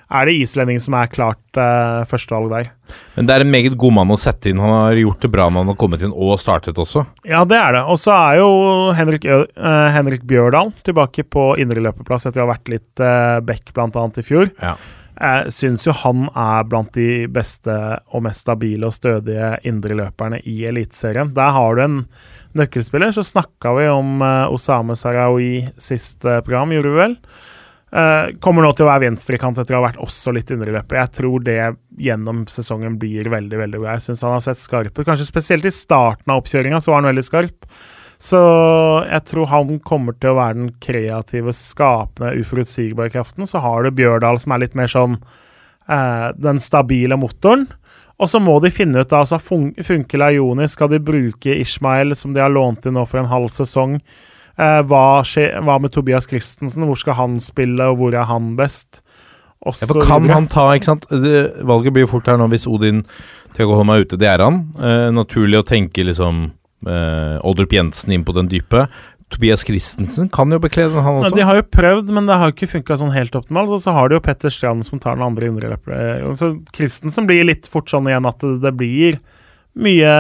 er det islendingen som er klart eh, førstevalg der. Men det er en meget god mann å sette inn. Han har gjort det bra når han har kommet inn og startet også. Ja, det er det. Og så er jo Henrik, uh, Henrik Bjørdal tilbake på indreløperplass etter å ha vært litt eh, back bl.a. i fjor. Ja. Jeg syns jo han er blant de beste og mest stabile og stødige indreløperne i Eliteserien. Der har du en nøkkelspiller. Så snakka vi om uh, Osame Sarawi sist uh, program, gjorde vi vel? Uh, kommer nå til å være venstrekant etter å ha vært også litt indreløper. Jeg tror det gjennom sesongen blir veldig veldig bra. Jeg syns han har sett skarp ut. Kanskje spesielt i starten av oppkjøringa så var han veldig skarp. Så jeg tror han kommer til å være den kreative, skapende, uforutsigbare kraften. Så har du Bjørdal, som er litt mer sånn eh, den stabile motoren. Og så må de finne ut, altså fun funker Leoni? Skal de bruke Ishmael, som de har lånt inn nå for en halv sesong? Eh, hva, hva, med Tobias Christensen? Hvor skal han spille, og hvor er han best? Ja, kan han ta, ikke sant det, Valget blir fort her nå hvis Odin å holde meg ute, det er han. Eh, naturlig å tenke liksom uh, Oldrup Jensen inn på den dype. Tobias Christensen kan jo bekle den, han også. Ja, de har jo prøvd, men det har jo ikke funka sånn helt optimalt. Og så har de jo Petter Strand som tar den andre indreløperen. Så Christensen blir litt fort sånn igjen at det, blir mye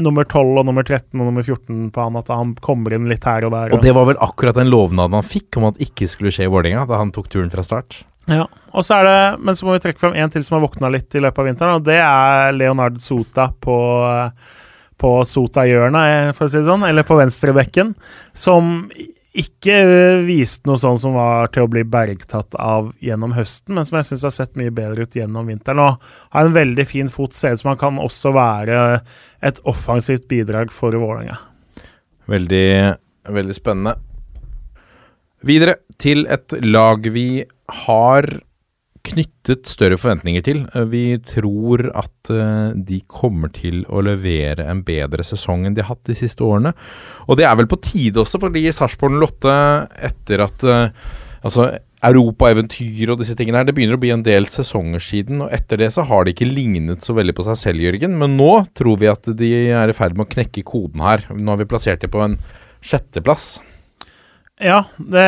nummer 12 og nummer 13 og nummer 14 på han, at han kommer inn litt her og der. Og det var vel akkurat den lovnaden han fikk om at ikke skulle skje i Vålerenga, da han tok turen fra start. Ja, og så er det, Men så må vi trekke fram en til som har våkna litt i løpet av vinteren, og det er Leonard Sota på uh, på Sota-hjørnet, eh, for å si det sånn, eller på venstrebekken, som ikke viste noe sånn som var til å bli bergtatt av gjennom høsten, men som jeg syns har sett mye bedre ut gjennom vinteren. Og har en veldig fin fot, ser ut som han kan også være et offensivt bidrag for Vålerenga. Veldig, veldig spennende. Videre til et lag vi har knyttet større forventninger til. Eh, vi tror at eh, de kommer til å levere en bedre sesong enn de har hatt de siste årene. Og det er vel på tide også, fordi Sarpsborg Lotte, etter at eh, Altså, europaeventyr og disse tingene her. Det begynner å bli en del sesonger siden, og etter det så har de ikke lignet så veldig på seg selv, Jørgen. Men nå tror vi at de er i ferd med å knekke koden her. Nå har vi plassert dem på en sjetteplass. Ja, det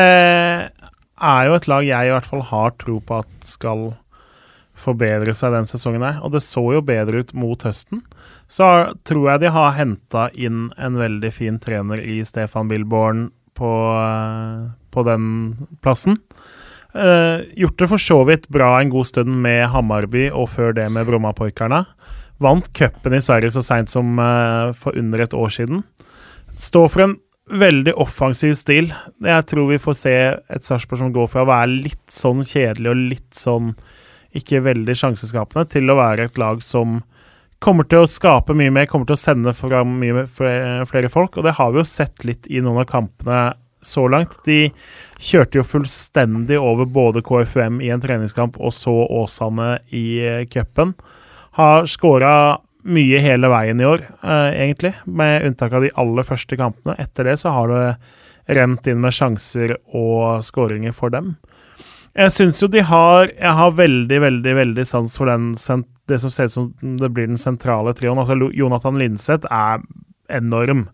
er jo et lag jeg i hvert fall har tro på at skal forbedre seg den sesongen her. Og det så jo bedre ut mot høsten. Så tror jeg de har henta inn en veldig fin trener i Stefan Billborn på, på den plassen. Eh, gjort det for så vidt bra en god stund med Hammarby, og før det med Brommapoikarna. Vant cupen i Sverige så seint som eh, for under et år siden. Står for en veldig offensiv stil. Jeg tror vi får se et Sarpsborg som går fra å være litt sånn kjedelig og litt sånn ikke veldig sjanseskapende, til å være et lag som kommer til å skape mye mer, kommer til å sende fram mye flere folk. Og det har vi jo sett litt i noen av kampene så langt. De kjørte jo fullstendig over både KFUM i en treningskamp og så Åsane i eh, cupen. Har skåra mye hele veien i år, eh, egentlig, med unntak av de aller første kampene. Etter det så har det rent inn med sjanser og skåringer for dem. Jeg syns jo de har Jeg har veldig, veldig veldig sans for den, det som ser ut som det blir den sentrale trioen. Altså, Jonathan Linseth er enorm.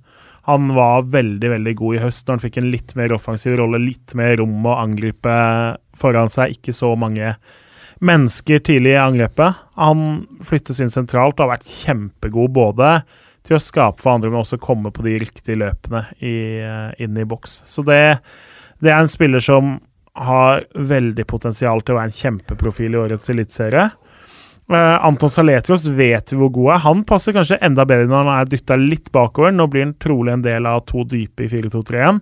Han var veldig veldig god i høst når han fikk en litt mer offensiv rolle, litt mer rom å angripe foran seg. Ikke så mange mennesker tidlig i angrepet. Han flyttes inn sentralt og har vært kjempegod både til å skape for andre, men også komme på de riktige løpene i, inn i boks. Så det, det er en spiller som har veldig potensial til å være en kjempeprofil i årets eliteserie. Uh, Anton Saletros vet vi hvor god er. Han passer kanskje enda bedre når han er dytta litt bakover. Nå blir han trolig en del av to dype i 4-2-3-1.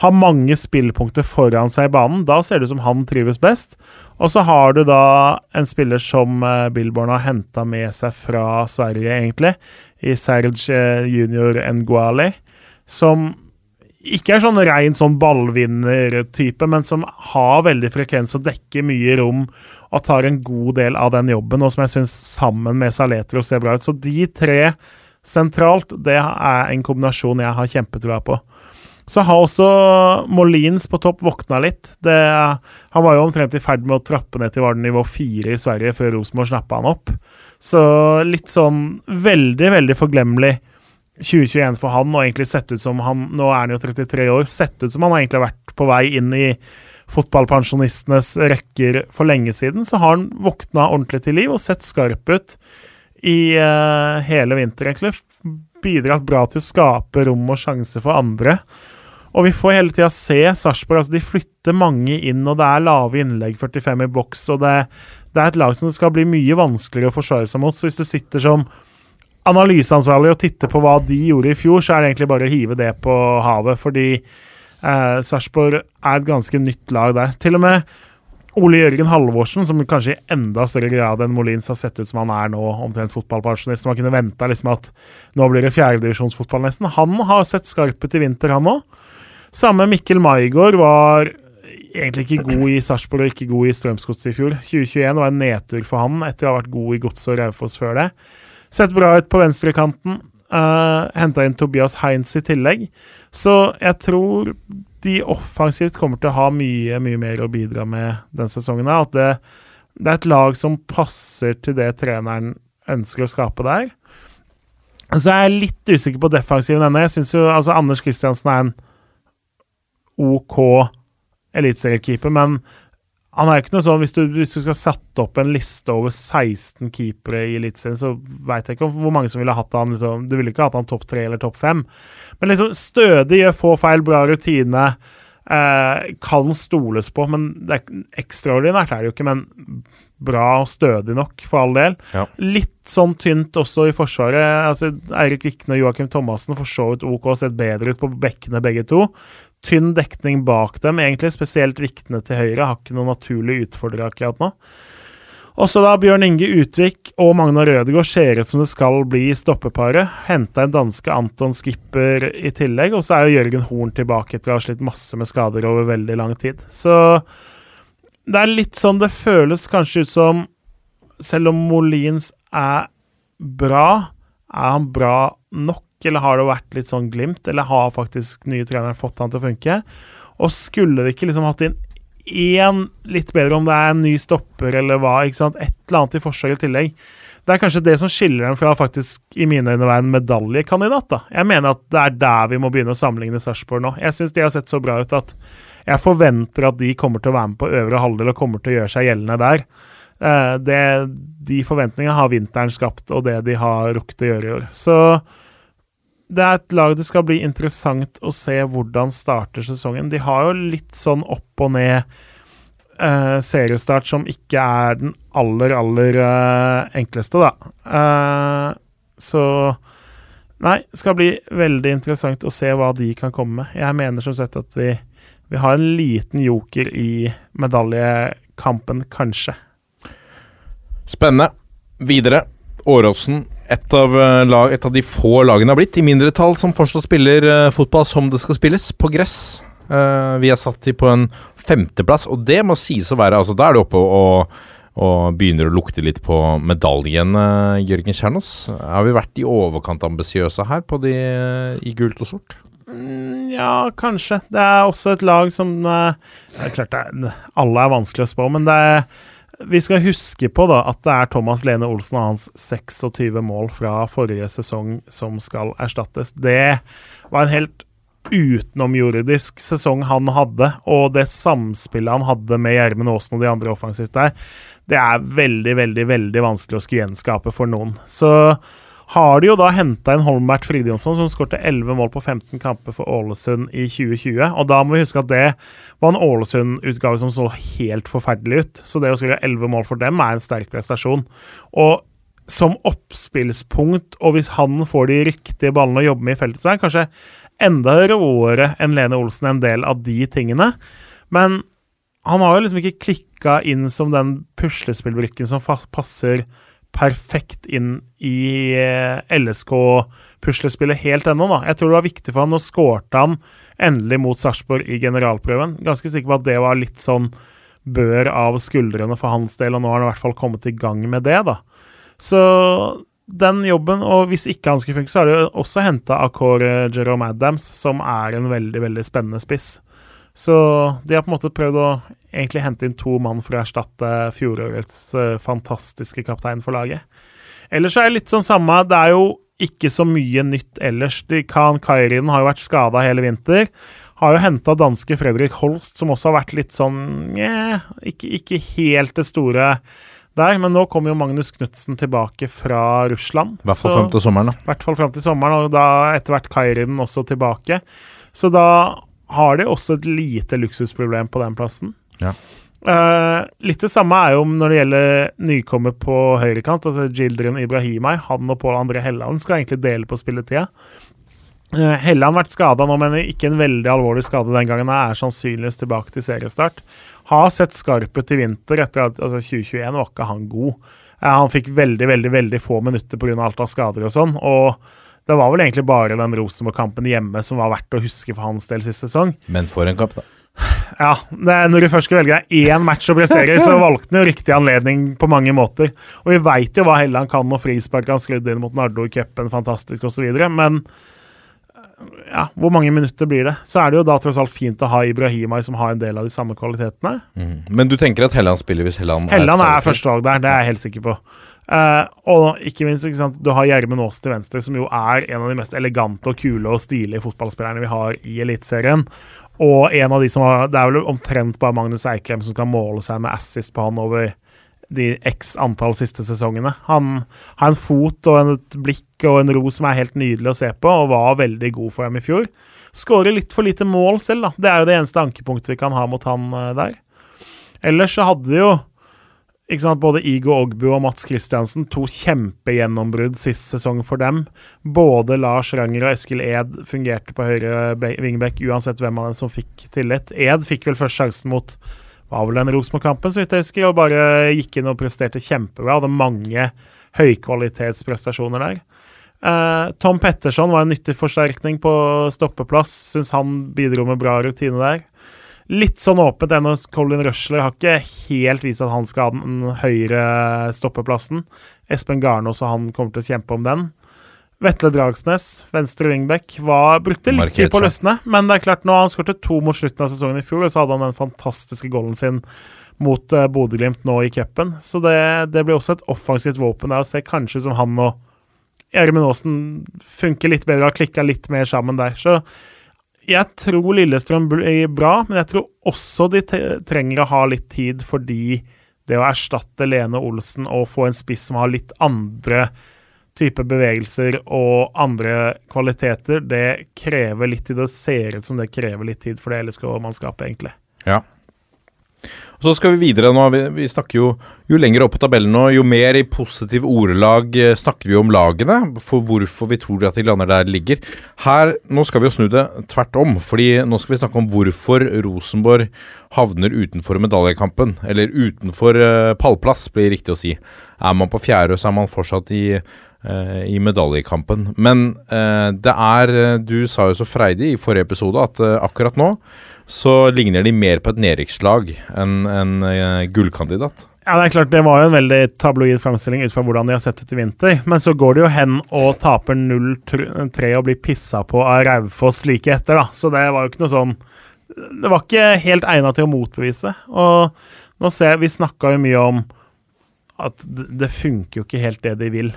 Har mange spillpunkter foran seg i banen. Da ser det ut som han trives best. Og så har du da en spiller som uh, Billborn har henta med seg fra Sverige, egentlig, i Serge uh, junior Nguali, som ikke er sånn rein sånn ballvinnertype, men som har veldig frekvens og dekker mye rom og tar en god del av den jobben, og som jeg syns sammen med Saletro ser bra ut. Så de tre sentralt, det er en kombinasjon jeg har kjempetrua på. Så har også Molins på topp våkna litt. Det, han var jo omtrent i ferd med å trappe ned til var det nivå fire i Sverige før Rosenborg snappa han opp. Så litt sånn veldig, veldig forglemmelig 2021 for han, og egentlig sett ut som han Nå er han jo 33 år. Sett ut som han egentlig har vært på vei inn i fotballpensjonistenes rekker for lenge siden, så har han våkna ordentlig til liv og sett skarp ut i uh, hele vinter, egentlig. Bidratt bra til å skape rom og sjanse for andre. Og vi får hele tida se Sarpsborg. Altså de flytter mange inn, og det er lave innlegg, 45 i boks. og det, det er et lag som det skal bli mye vanskeligere å forsvare seg mot. Så hvis du sitter som analyseansvarlig og titter på hva de gjorde i fjor, så er det egentlig bare å hive det på havet. Fordi Eh, Sarpsborg er et ganske nytt lag der. Til og med Ole Jørgen Halvorsen, som kanskje i enda større grad enn Molins har sett ut som han er nå, omtrent fotballpensjonist, som har kunnet venta liksom at nå blir det fjerdedivisjonsfotball nesten. Han har sett skarp ut i vinter, han òg. Samme Mikkel Maigård var egentlig ikke god i Sarpsborg og ikke god i Strømsgodset i fjor. 2021 var en nedtur for han etter å ha vært god i Godset og Raufoss før det. Sett bra ut på venstrekanten. Uh, eh, Henta inn Tobias Heinz i tillegg. Så jeg tror de offensivt kommer til å ha mye, mye mer å bidra med denne sesongen. At det, det, er et lag som passer til det treneren ønsker å skape der. Så jeg er litt usikker på defensiven ennå. Jeg syns jo altså Anders Kristiansen er en OK eliteseriekeeper, men han er jo ikke noe sånn, hvis du, hvis du, skal sette opp en liste over 16 keepere i Eliteserien, så veit jeg ikke hvor mange som ville hatt han liksom, Du ville ikke hatt han topp tre eller topp fem. Men liksom stødig, gjør få feil, bra rutine. Eh, kan stoles på, men det er ekstraordinært er det jo ikke. Men bra og stødig nok, for all del. Ja. Litt sånn tynt også i Forsvaret. altså Eirik Vikne og Joakim Thomassen for så vidt OK, sett bedre ut på bekkene begge to tynn dekning bak dem, egentlig, spesielt Vikne til høyre. Har ikke noen naturlig utfordrer akkurat nå. Også da Bjørn Inge Utvik og Magna Rødegård ser ut som det skal bli stoppeparet. Henta en danske Anton Skipper i tillegg, og så er jo Jørgen Horn tilbake etter å ha slitt masse med skader over veldig lang tid. Så det er litt sånn det føles kanskje ut som Selv om Molins er bra, er han bra nok? eller har det vært litt sånn glimt? Eller har faktisk nye trenere fått han til å funke? Og skulle de ikke liksom hatt inn én litt bedre, om det er en ny stopper eller hva. ikke sant? Et eller annet i forsvaret i tillegg. Det er kanskje det som skiller dem fra faktisk i mine øyne være en medaljekandidat. da. Jeg mener at det er der vi må begynne å sammenligne Sarpsborg nå. Jeg syns de har sett så bra ut at jeg forventer at de kommer til å være med på øvre halvdel og kommer til å gjøre seg gjeldende der. Eh, det, de forventningene har vinteren skapt, og det de har rukket å gjøre i år. Så det er et lag det skal bli interessant å se hvordan starter sesongen. De har jo litt sånn opp og ned eh, seriestart som ikke er den aller, aller eh, enkleste, da. Eh, så Nei, det skal bli veldig interessant å se hva de kan komme med. Jeg mener som sett at vi, vi har en liten joker i medaljekampen, kanskje. Spennende. Videre. Åråsen. Et av, eh, lag, et av de få lagene har blitt, i mindretall, som fortsatt spiller uh, fotball som det skal spilles, på gress. Uh, vi har satt de på en femteplass, og det må sies å være altså Da er du oppe og, og begynner å lukte litt på medaljen, uh, Jørgen Kjernås. Har vi vært i overkant ambisiøse her på de i gult og sort? Mm, ja, kanskje. Det er også et lag som Det er klart det er, alle er vanskelig å spå, men det er vi skal huske på da at det er Thomas Lene Olsen og hans 26 mål fra forrige sesong som skal erstattes. Det var en helt utenomjordisk sesong han hadde, og det samspillet han hadde med Gjermund Aasen og de andre offensivt der, det er veldig, veldig, veldig vanskelig å skulle gjenskape for noen. Så har de jo da henta inn Holmbert Fridjonsson, som skårte 11 mål på 15 kamper for Ålesund i 2020. Og da må vi huske at det var en Ålesund-utgave som så helt forferdelig ut. Så det å skrive 11 mål for dem er en sterk prestasjon. Og som oppspillspunkt, og hvis han får de riktige ballene å jobbe med i feltet, så er han kanskje enda råere enn Lene Olsen en del av de tingene. Men han har jo liksom ikke klikka inn som den puslespillbrikken som passer perfekt inn i eh, LSK-puslespillet helt ennå. da. Jeg tror det var viktig for han, Nå skårte han endelig mot Sarpsborg i generalprøven. Ganske sikker på at det var litt sånn bør av skuldrene for hans del, og nå har han i hvert fall kommet i gang med det. da. Så den jobben, og hvis ikke han skulle funke, så har de også henta Akor Jerome Adams, som er en veldig, veldig spennende spiss. Så de har på en måte prøvd å egentlig hente inn to mann for å erstatte fjorårets uh, fantastiske kaptein for laget. Ellers er det litt sånn samme. Det er jo ikke så mye nytt ellers. Khan Kairin har jo vært skada hele vinter. Har jo henta danske Fredrik Holst, som også har vært litt sånn yeah, ikke, ikke, helt det store der. Men nå kommer jo Magnus Knutsen tilbake fra Russland. I hvert fall fram til sommeren, da. I hvert fall fram til sommeren, og da etter hvert Kairin også tilbake. Så da har de også et lite luksusproblem på den plassen. Ja. Uh, litt det samme er jo når det gjelder nykommer på høyrekant. altså Gildren Ibrahimai, Han og Pål André Helland skal egentlig dele på spilletida. Uh, Helland har vært skada nå, men ikke en veldig alvorlig skade den gangen. Han er sannsynligvis tilbake til seriestart. Har sett skarp ut i vinter etter at altså 2021 var ikke han god. Uh, han fikk veldig, veldig veldig få minutter pga. alt av skader og sånn. og det var vel egentlig bare den Rosenborg-kampen hjemme som var verdt å huske for hans del sist sesong. Men for en kamp, da. Ja, er, når du først skal velge deg én match å prestere i, så valgte han jo riktig anledning på mange måter. Og vi veit jo hva Helland kan, og frispark han skrudde inn mot Nardo i cupen, fantastisk osv. Men ja, hvor mange minutter blir det? Så er det jo da tross alt fint å ha Ibrahimai som har en del av de samme kvalitetene. Mm. Men du tenker at Helland spiller hvis Helland Helland er, er førstevalg der, det er jeg helt sikker på. Uh, og ikke minst, ikke sant, du har Gjermund Aas til venstre, som jo er en av de mest elegante og kule og stilige fotballspillerne vi har i Eliteserien. Og en av de som har Det er vel omtrent bare Magnus Eikrem som kan måle seg med assist på han over de x antall siste sesongene. Han har en fot og et blikk og en ro som er helt nydelig å se på, og var veldig god for dem i fjor. Skårer litt for lite mål selv, da. Det er jo det eneste ankepunktet vi kan ha mot han uh, der. Ellers så hadde de jo ikke sant, Både Igo Ogbu og Mats Kristiansen, to kjempegjennombrudd sist sesong for dem. Både Lars Ranger og Eskil Ed fungerte på høyre vingbekk, uansett hvem av dem som fikk tillit. Ed fikk vel først sjansen mot var vel den Rosenborg-kampen, så vidt jeg husker, og bare gikk inn og presterte kjempebra. Hadde mange høykvalitetsprestasjoner der. Uh, Tom Petterson var en nyttig forsterkning på stoppeplass. Syns han bidro med bra rutine der. Litt sånn åpent ennå. Colin Rushler har ikke helt vist at han skal ha den høyre stoppeplassen. Espen Garnås og han kommer til å kjempe om den. Vetle Dragsnes, venstre wingback, var, brukte litt tid på å løsne. Men det er klart, nå han skåret to mot slutten av sesongen i fjor, og så hadde han den fantastiske goalen sin mot uh, Bodø-Glimt nå i cupen. Så det, det, blir også et offensivt våpen der å se kanskje som han og Gjermund Aasen funker litt bedre og har klikka litt mer sammen der. Så jeg tror Lillestrøm blir bra, men jeg tror også de trenger å ha litt tid fordi det å erstatte Lene Olsen og få en spiss som har litt andre type bevegelser og andre kvaliteter, det krever litt tid. Det ser ut som det krever litt tid for det LSK-mannskapet, egentlig. Ja. Og Så skal vi videre nå. Vi, vi snakker jo, jo lenger opp på tabellen nå, jo mer i positiv ordelag eh, snakker vi om lagene, for hvorfor vi tror at de lander der de ligger. Her, Nå skal vi jo snu det tvert om, fordi nå skal vi snakke om hvorfor Rosenborg havner utenfor medaljekampen. Eller utenfor uh, pallplass, blir riktig å si. Er man på fjerde, så er man fortsatt i uh, i medaljekampen. Men uh, det er Du sa jo så freidig i forrige episode at akkurat nå så ligner de mer på et nedrykkslag enn en uh, gullkandidat. Ja, det er klart, det var jo en veldig tabloid fremstilling ut fra hvordan de har sett ut i vinter. Men så går de jo hen og taper 0-3 og blir pissa på av Raufoss like etter, da. Så det var jo ikke noe sånn Det var ikke helt egna til å motbevise. Og nå ser jeg Vi snakka jo mye om at det funker jo ikke helt det de vil.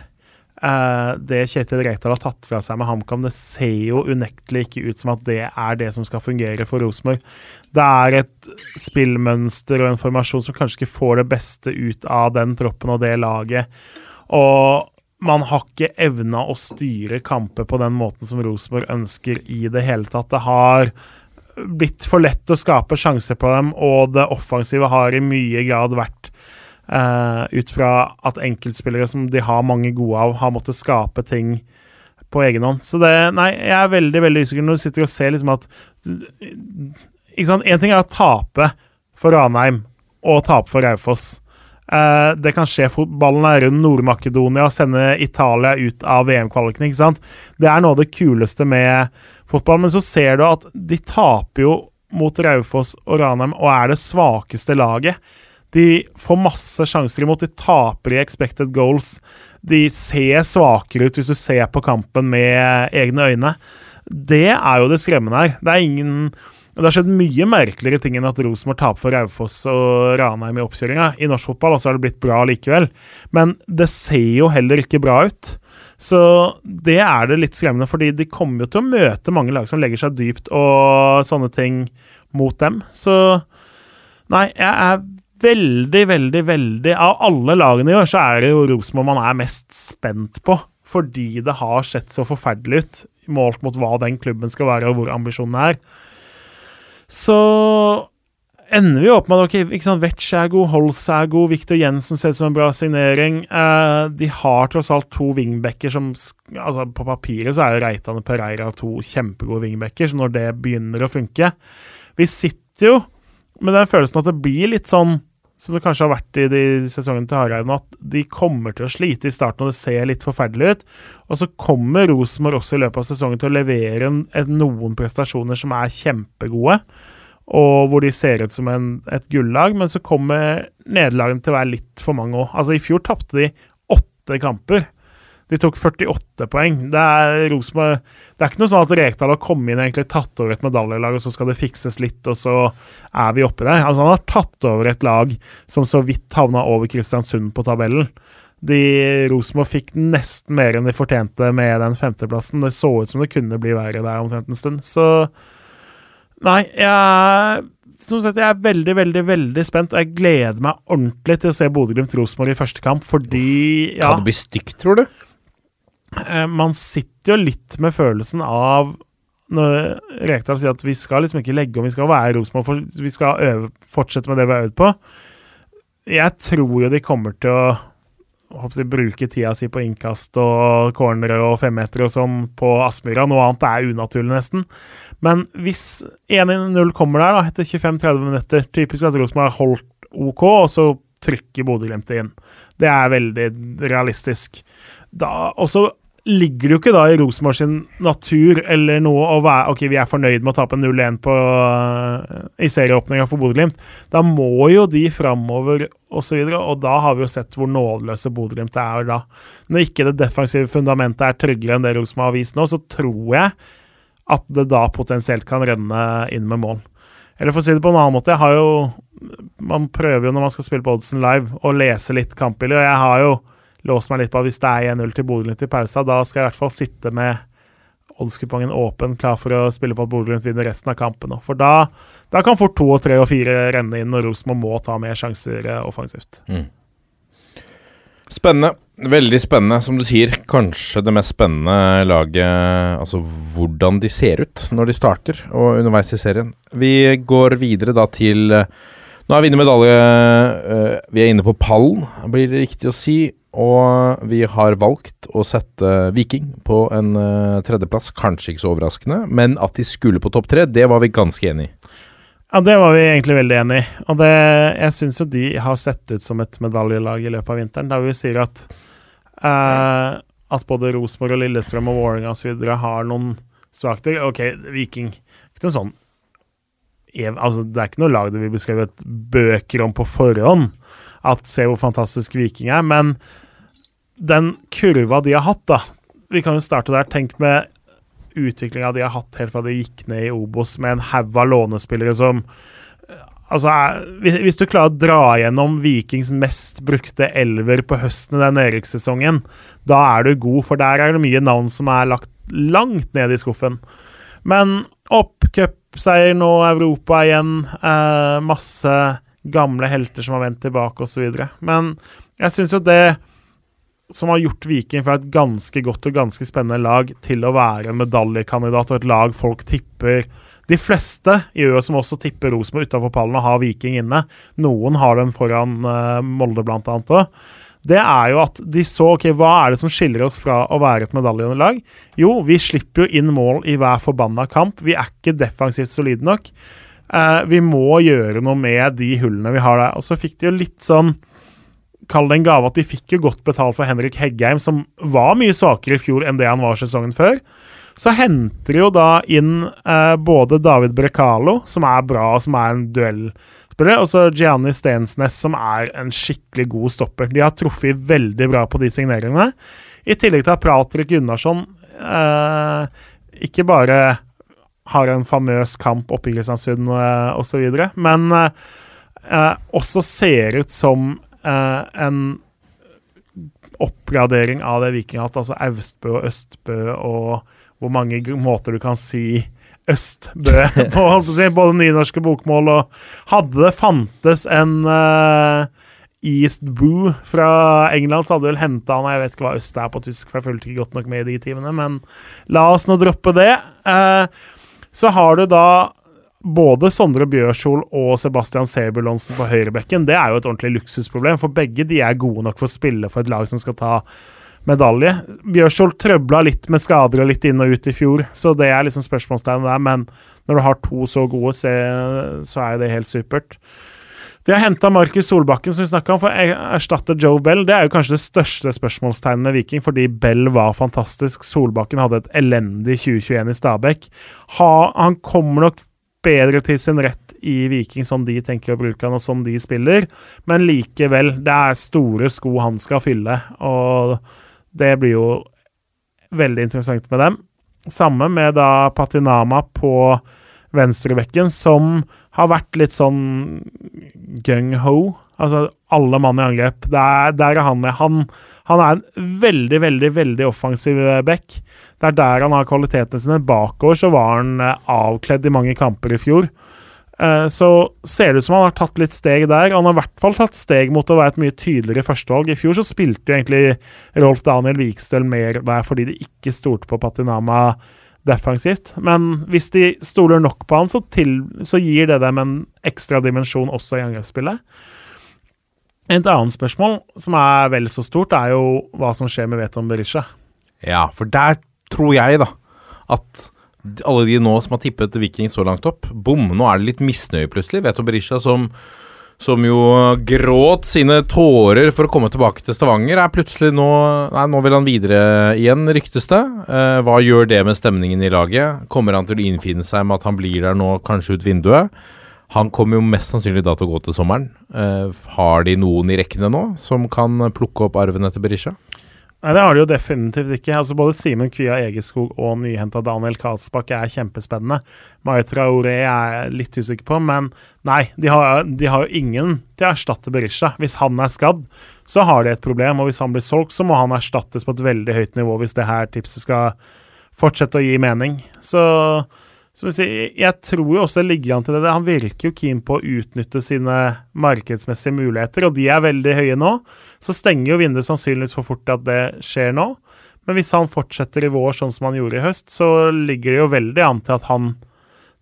Uh, det Kjetil Rekdal har tatt fra seg med HamKam, det ser jo unektelig ikke ut som at det er det som skal fungere for Rosenborg. Det er et spillmønster og en formasjon som kanskje ikke får det beste ut av den troppen og det laget. Og man har ikke evna å styre kamper på den måten som Rosenborg ønsker i det hele tatt. Det har blitt for lett å skape sjanser på dem, og det offensive har i mye grad vært Uh, ut fra at enkeltspillere som de har mange gode av, har måttet skape ting på egen hånd. Så det Nei, jeg er veldig veldig usikker når du sitter og ser liksom at ikke sant, Én ting er å tape for Ranheim og tape for Raufoss. Uh, det kan skje. Fotballen er rundt Nord-Makedonia og sende Italia ut av VM-kvaliken. ikke sant? Det er noe av det kuleste med fotball. Men så ser du at de taper jo mot Raufoss og Ranheim og er det svakeste laget. De får masse sjanser imot. De taper i expected goals. De ser svakere ut hvis du ser på kampen med egne øyne. Det er jo det skremmende her. Det er ingen det har skjedd mye merkeligere ting enn at Rosenborg taper for Raufoss og Ranheim i oppkjøringa. I norsk fotball også har det blitt bra likevel. Men det ser jo heller ikke bra ut. Så det er det litt skremmende, fordi de kommer jo til å møte mange lag som legger seg dypt og sånne ting mot dem. Så nei, jeg er veldig, veldig, veldig Av alle lagene i år, så er det jo Rosenborg man er mest spent på. Fordi det har sett så forferdelig ut, målt mot hva den klubben skal være, og hvor ambisjonene er. Så ender vi opp med at okay, Vetch er god, Holz er god, Victor Jensen ser ut som en bra signering. Eh, de har tross alt to wingbacker som altså På papiret så er jo Reitan og Pereira to kjempegode wingbacker, så når det begynner å funke Vi sitter jo med den følelsen at det blir litt sånn som det kanskje har vært i de sesongene til Hareide, at de kommer til å slite i starten, og det ser litt forferdelig ut. Og så kommer Rosenborg også i løpet av sesongen til å levere en, noen prestasjoner som er kjempegode, og hvor de ser ut som en, et gullag, men så kommer nederlagene til å være litt for mange òg. Altså, i fjor tapte de åtte kamper. De tok 48 poeng. Det er Rosemar, Det er ikke noe sånn at Rekdal har kommet inn og egentlig tatt over et medaljelag, og så skal det fikses litt, og så er vi oppi der. Altså, han har tatt over et lag som så vidt havna over Kristiansund på tabellen. De Rosenborg fikk nesten mer enn de fortjente med den femteplassen. Det så ut som det kunne bli verre der omtrent en stund. Så Nei, jeg som sagt, jeg er veldig, veldig veldig spent, og jeg gleder meg ordentlig til å se Bodø-Glimt-Rosenborg i første kamp, fordi ja, Kan det bli stygt, tror du? Eh, man sitter jo litt med følelsen av når Rekdal sier at vi skal liksom ikke legge om, vi skal være Rosenborg, vi skal øve, fortsette med det vi har øvd på. Jeg tror jo de kommer til å jeg, bruke tida si på innkast og cornere og femmeter og sånn på Aspmyra. Noe annet er unaturlig, nesten. Men hvis 1-0 kommer der da, etter 25-30 minutter, typisk at Rosenborg har holdt OK, og så trykker Bodø-Glimt inn. Det er veldig realistisk. Da, også ligger det jo ikke da i Rosenborg sin natur eller noe å være Ok, vi er fornøyd med å tape 0-1 uh, i serieåpninga for Bodø-Glimt. Da må jo de framover osv., og, så og da har vi jo sett hvor nådeløse Bodø-Glimt er da. Når ikke det defensive fundamentet er tryggere enn det Rosenborg har vist nå, så tror jeg at det da potensielt kan renne inn med mål. Eller for å si det på en annen måte, jeg har jo Man prøver jo når man skal spille på Oddsen live, å lese litt kampbilder, og jeg har jo låst meg litt på at hvis det er 1-0 til Bodø-Glimt i pausa, da skal jeg i hvert fall sitte med oddskupongen åpen, klar for å spille på at Bodø-Glimt vinner resten av kampen. For da, da, kan fort to og tre og fire renne inn, og Rosenborg må ta mer sjanser eh, offensivt. Mm. Spennende. Veldig spennende, som du sier. Kanskje det mest spennende laget Altså hvordan de ser ut når de starter og underveis i serien. Vi går videre da til eh, Nå er vi inne i medalje eh, Vi er inne på pallen, blir det riktig å si. Og vi har valgt å sette Viking på en uh, tredjeplass. Kanskje ikke så overraskende, men at de skulle på topp tre, det var vi ganske enig i. Ja, det var vi egentlig veldig enig i. Og det, jeg syns jo de har sett ut som et medaljelag i løpet av vinteren. Der vi sier at uh, at både Rosenborg og Lillestrøm og Vålerenga osv. har noen svakheter. OK, Viking ikke noe sånn altså, Det er ikke noe lag det vi beskrevet bøker om på forhånd. At se hvor fantastisk Viking er. Men den kurva de har hatt, da Vi kan jo starte der. Tenk med utviklinga de har hatt helt fra de gikk ned i Obos, med en haug av lånespillere som Altså, Hvis du klarer å dra gjennom Vikings mest brukte elver på høsten i den nedrykkssesongen, da er du god, for der er det mye navn som er lagt langt ned i skuffen. Men opp, cupseier nå, Europa igjen. Eh, masse gamle helter som har vendt tilbake, osv. Men jeg syns jo det som har gjort Viking fra et ganske godt og ganske spennende lag til å være en medaljekandidat og et lag folk tipper De fleste gjør som også tipper Rosenborg utafor pallen har Viking inne. Noen har dem foran uh, Molde, blant annet òg. Det er jo at de så ok, hva er det som skiller oss fra å være et medaljeunderlag? Jo, vi slipper jo inn mål i hver forbanna kamp. Vi er ikke defensivt solide nok. Uh, vi må gjøre noe med de hullene vi har der. Og så fikk de jo litt sånn Kall det en gave at de fikk jo godt betalt for Henrik Heggheim, som var mye svakere i fjor enn det han var sesongen før. Så henter de jo da inn eh, både David Brekalo, som er bra, og som er en duellspiller, og så Gianni Stensnes, som er en skikkelig god stopper. De har truffet veldig bra på de signeringene. I tillegg til at Pratrik Gunnarsson eh, ikke bare har en famøs kamp oppe i Kristiansund eh, osv., men eh, også ser ut som uh, en oppgradering av det Viking altså Austbø og Østbø, og hvor mange måter du kan si Østbø (laughs) på, både nynorske bokmål og Hadde det fantes en uh, East Boo fra England, så hadde vel henta han Jeg vet ikke hva øst er på tysk, for jeg fulgte ikke godt nok med i de timene, men la oss nå droppe det. Uh, så har du da både Sondre Bjørshol og Sebastian Sebulonsen på høyrebekken. Det er jo et ordentlig luksusproblem, for begge de er gode nok for å spille for et lag som skal ta medalje. Bjørshol trøbla litt med skader og litt inn og ut i fjor, så det er liksom spørsmålstegnet der. Men når du har to så gode, så er det helt supert. De har henta Markus Solbakken, som vi snakka om, for å erstatte Joe Bell. Det er jo kanskje det største spørsmålstegnet med Viking, fordi Bell var fantastisk. Solbakken hadde et elendig 2021 i Stabæk. Ha, han kommer nok bedre til sin rett i Viking, som de tenker å bruke han, og som de spiller, men likevel, det er store sko han skal fylle, og det blir jo veldig interessant med dem. Samme med da Patinama på venstrebekken, som har vært litt sånn gung-ho. Altså alle mann i angrep. Der, der er han med. Han, han, er en veldig, veldig veldig offensiv eh, back. Det er der han har kvalitetene sine. Bakover så var han eh, avkledd i mange kamper i fjor. Uh, så ser det ut som han har tatt litt steg der. Han har i hvert fall tatt steg mot å være et mye tydeligere førstevalg. I fjor så spilte jo egentlig Rolf Daniel Vikstøl mer der fordi de ikke stolte på Patinama defensivt. Men hvis de stoler nok på han, så, til, så gir det dem en ekstra dimensjon også i angrepsspillet. Et annet spørsmål, som er vel så stort, er jo hva som skjer med Veton Berisha. Ja, for der tror jeg, da, at alle de nå som har tippet Viking så langt opp Bom, nå er det litt misnøye plutselig. Veton Berisha som som jo gråt sine tårer for å komme tilbake til Stavanger, er plutselig nå Nei, nå vil han videre igjen, ryktes det. Eh, hva gjør det med stemningen i laget? Kommer han til å innfinne seg med at han blir der nå, kanskje ut vinduet? Han kommer jo mest sannsynlig da til å gå til sommeren. Eh, har de noen i rekkene nå som kan plukke opp arven etter Berisha? Nei, Det har de jo definitivt ikke. Altså Både Simen Kvia Egeskog og nyhenta Daniel Karlsbakk er kjempespennende. Maitra Ore er jeg litt usikker på, men nei, de har, de har jo ingen til å erstatte Berisha. Hvis han er skadd, så har de et problem, og hvis han blir solgt, så må han erstattes på et veldig høyt nivå hvis det her tipset skal fortsette å gi mening. Så så jeg tror jo også det ligger an til det. Han virker jo keen på å utnytte sine markedsmessige muligheter, og de er veldig høye nå. Så stenger jo vinduet sannsynligvis for fort at det skjer nå. Men hvis han fortsetter i vår sånn som han gjorde i høst, så ligger det jo veldig an til at han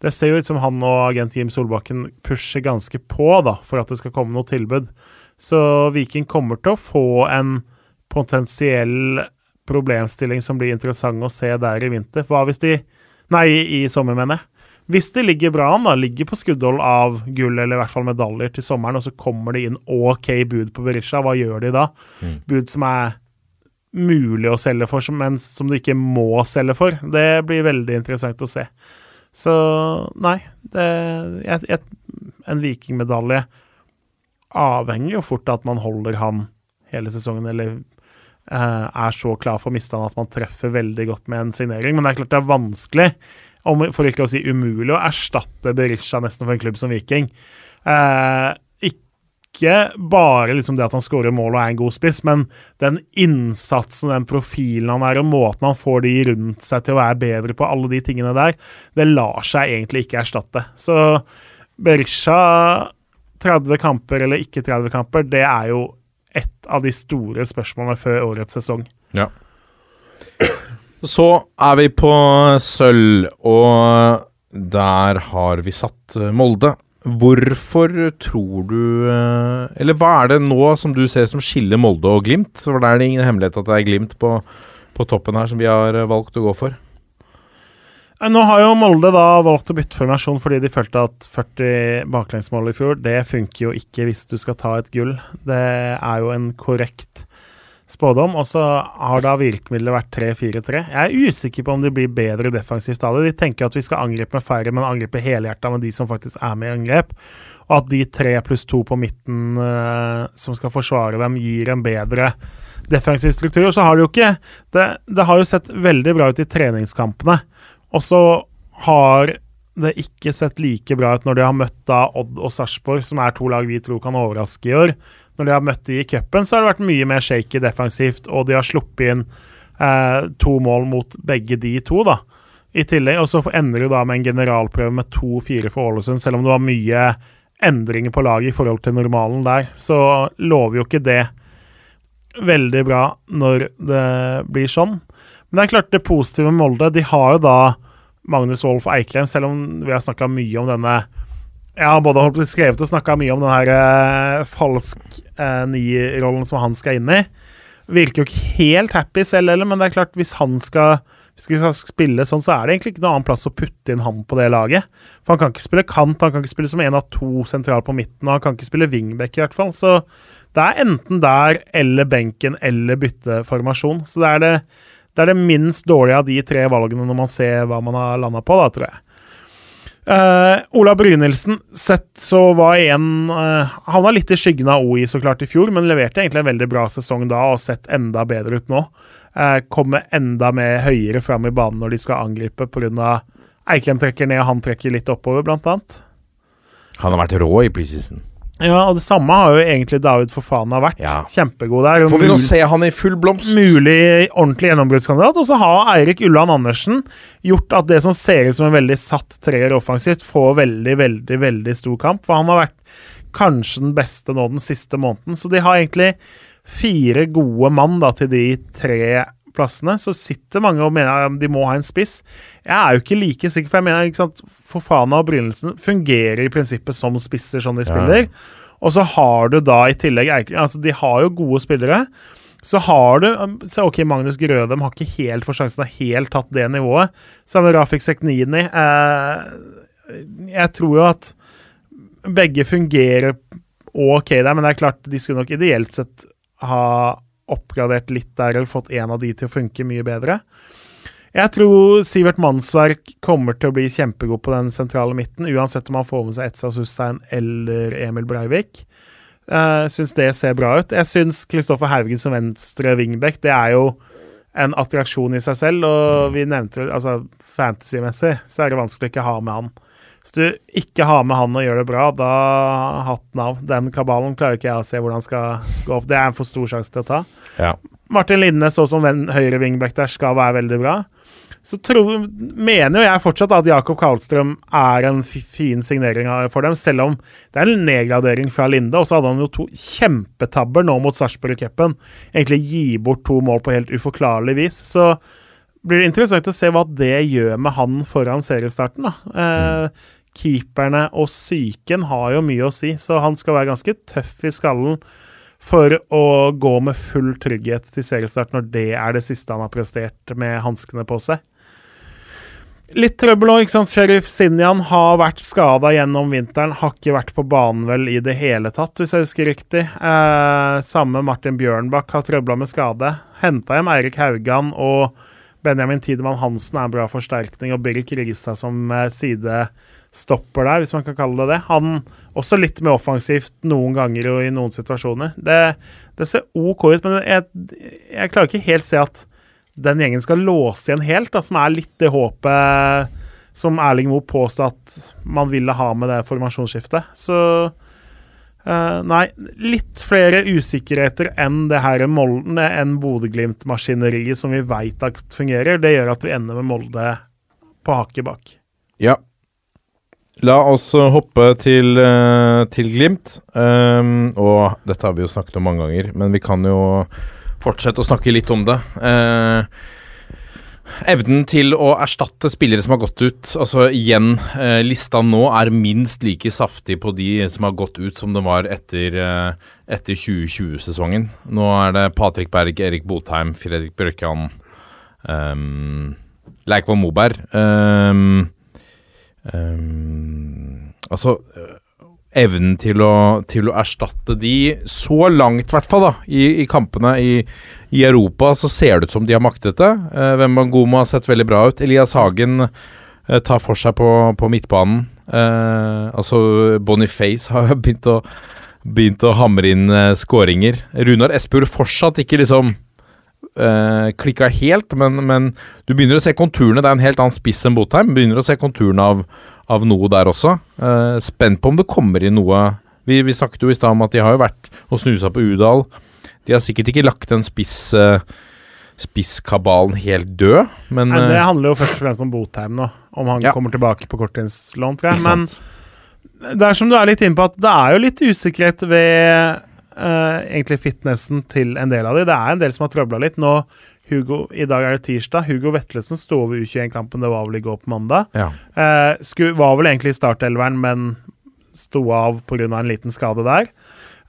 Det ser jo ut som han og agent Jim Solbakken pusher ganske på da, for at det skal komme noe tilbud. Så Viking kommer til å få en potensiell problemstilling som blir interessant å se der i vinter. Hva hvis de Nei, i sommer, mener jeg. Hvis det ligger bra an, da, ligger på skuddhold av gull eller i hvert fall medaljer til sommeren, og så kommer det inn OK bud på Berisha, hva gjør de da? Mm. Bud som er mulig å selge for, men som du ikke må selge for. Det blir veldig interessant å se. Så nei, det, jeg, jeg, en vikingmedalje avhenger jo fort av at man holder han hele sesongen, eller er så klar for misstand at man treffer veldig godt med en signering. Men det er klart det er vanskelig, for ikke å si umulig, å erstatte Berisha nesten for en klubb som Viking. Eh, ikke bare liksom det at han skårer mål og er en god spiss, men den innsatsen, den profilen han er, og måten han får de rundt seg til å være bedre på, alle de tingene der, det lar seg egentlig ikke erstatte. Så Berisha 30 kamper eller ikke 30 kamper, det er jo et av de store spørsmålene før årets sesong. Ja. Så er vi på sølv, og der har vi satt eh, Molde. Hvorfor tror du eh, Eller hva er det nå som du ser som skiller Molde og Glimt? For det er ingen hemmelighet at det er Glimt på, på toppen her som vi har eh, valgt å gå for. Nå har jo Molde da valgt å bytte formasjon fordi de følte at 40 baklengsmål i fjor, det funker jo ikke hvis du skal ta et gull. Det er jo en korrekt spådom. Og så har da virkemidlet vært 3-4-3. Jeg er usikker på om de blir bedre defensivt av det. De tenker at vi skal angripe med færre, men angripe helhjerta med de som faktisk er med i angrep. Og at de tre pluss to på midten uh, som skal forsvare dem, gir en bedre defensiv struktur. Og så har de jo ikke det, det har jo sett veldig bra ut i treningskampene. Og så har det ikke sett like bra ut når de har møtt da Odd og Sarpsborg, som er to lag vi tror kan overraske i år. Når de har møtt de i cupen, så har det vært mye mer shaky defensivt, og de har sluppet inn eh, to mål mot begge de to, da. I tillegg, Og så ender du da med en generalprøve med 2-4 for Ålesund, selv om det var mye endringer på laget i forhold til normalen der, så lover jo ikke det veldig bra når det blir sånn. Men det er klart, det positive med Molde De har jo da Magnus Wolff Eikrem, selv om vi har snakka mye om denne har både holdt skrevet og snakka mye om den her eh, falsk eh, nierrollen som han skal inn i. Virker jo ikke helt happy selv heller, men det er klart, hvis han skal, hvis vi skal spille sånn, så er det egentlig ikke noen annen plass å putte inn ham på det laget. For han kan ikke spille kant, han kan ikke spille som en av to sentral på midten, og han kan ikke spille wingback i hvert fall. Så det er enten der eller benken eller bytteformasjon. Så det er det det er det minst dårlige av de tre valgene når man ser hva man har landa på, da, tror jeg. Uh, Ola Brynildsen sett så var en uh, Han var litt i skyggen av OI så klart i fjor, men leverte egentlig en veldig bra sesong da og sett enda bedre ut nå. Uh, kommer enda mer høyere fram i banen når de skal angripe pga. Eikrem trekker ned og han trekker litt oppover, blant annet. Han har vært rå i preseason. Ja, og det samme har jo egentlig David Fofana vært. Ja. Kjempegod der. Får vi nå se han i full blomst? Mulig ordentlig gjennombruddskandidat. Og så har Eirik Ulland Andersen gjort at det som ser ut som en veldig satt treer offensivt, får veldig, veldig, veldig stor kamp. For han har vært kanskje den beste nå den siste måneden. Så de har egentlig fire gode mann da, til de tre plassene, så sitter mange og mener at de må ha en spiss. Jeg er jo ikke like sikker, for jeg mener ikke sant, Fofana og Brynildsen fungerer i prinsippet som spisser, som de spiller. Ja. Og så har du da i tillegg altså De har jo gode spillere. Så har du så Ok, Magnus Grødem har ikke helt for sjansen har helt tatt det nivået. Samme Rafik Seknini. Eh, jeg tror jo at begge fungerer ok der, men det er klart de skulle nok ideelt sett ha oppgradert litt der eller fått en av de til å funke mye bedre. Jeg tror Sivert Mannsverk kommer til å bli kjempegod på den sentrale midten, uansett om han får med seg Etsa Hussein eller Emil Breivik. Jeg uh, syns det ser bra ut. Jeg syns Kristoffer Haugen som venstre wingback, det er jo en attraksjon i seg selv, og vi nevnte altså fantasy-messig så er det vanskelig å ikke ha med han. Hvis du ikke har med han og gjør det bra, da hatten av. Den kabalen klarer ikke jeg å se hvordan skal gå opp. Det er en for stor sjanse til å ta. Ja. Martin Lindnes, så som høyre wingback der, skal være veldig bra. Så tror, mener jo jeg fortsatt at Jakob Karlstrøm er en fin signering for dem, selv om det er en nedgradering fra Linde. Og så hadde han jo to kjempetabber nå mot Sarpsborg i cupen. Egentlig gi bort to mål på helt uforklarlig vis. Så blir det interessant å se hva det gjør med han foran seriestarten. da. Eh, keeperne og psyken har jo mye å si, så han skal være ganske tøff i skallen for å gå med full trygghet til seriestart når det er det siste han har prestert med hanskene på seg. Litt trøbbel òg, ikke sant. Sheriff Sinjan har vært skada gjennom vinteren. Har ikke vært på banen vel i det hele tatt, hvis jeg husker riktig. Eh, samme Martin Bjørnbakk har trøbla med skade. Henta hjem Eirik Haugan og Benjamin Tidemann Hansen er en bra forsterkning, og Birk Risa som eh, sidestopper der, hvis man kan kalle det det. Han også litt mer offensivt noen ganger og i noen situasjoner. Det, det ser OK ut, men jeg, jeg, klarer ikke helt se at den gjengen skal låse igjen helt, da, som er litt det håpet som Erling Moe påstod at man ville ha med det formasjonsskiftet. Så Uh, nei, litt flere usikkerheter enn det her Molde, enn Bodø-Glimt-maskineriet som vi veit at fungerer. Det gjør at vi ender med Molde på hakket bak. Ja. La oss hoppe til, uh, til Glimt. Um, og dette har vi jo snakket om mange ganger, men vi kan jo fortsette å snakke litt om det. Uh, Evnen til å erstatte spillere som har gått ut. Altså igjen, eh, lista nå er minst like saftig på de som har gått ut, som det var etter, eh, etter 2020-sesongen. Nå er det Patrick Berg, Erik Botheim, Fredrik Bjørkan, um, Leikvoll Moberg. Um, um, altså evnen til å, til å, erstatte de så langt, i hvert fall, da, i, i kampene i, i, Europa, så ser det ut som de har maktet det. Eh, Wembangoma har sett veldig bra ut. Elias Hagen eh, tar for seg på, på midtbanen. Eh, altså Boniface har (laughs) begynt å, begynt å hamre inn eh, skåringer. Runar Espejord fortsatt ikke liksom eh, klikka helt, men, men, du begynner å se konturene. Det er en helt annen spiss enn Botheim. Begynner å se konturene av av noe der også. Uh, spent på om det kommer inn noe Vi, vi snakket jo i stad om at de har jo vært og snusa på Udal. De har sikkert ikke lagt den spiss uh, spisskabalen helt død, men Nei, Det handler jo først og fremst om Botheim nå, om han ja. kommer tilbake på korttidslån, tror jeg. Men det er som du er litt inne på, at det er jo litt usikkerhet ved uh, egentlig fitnessen til en del av de. Det er en del som har trøbla litt. Nå Hugo, I dag er det tirsdag. Hugo Vetlesen sto over U21-kampen. Det var vel i går på mandag. Ja. Uh, sku, var vel egentlig i startelveren, men sto av pga. en liten skade der.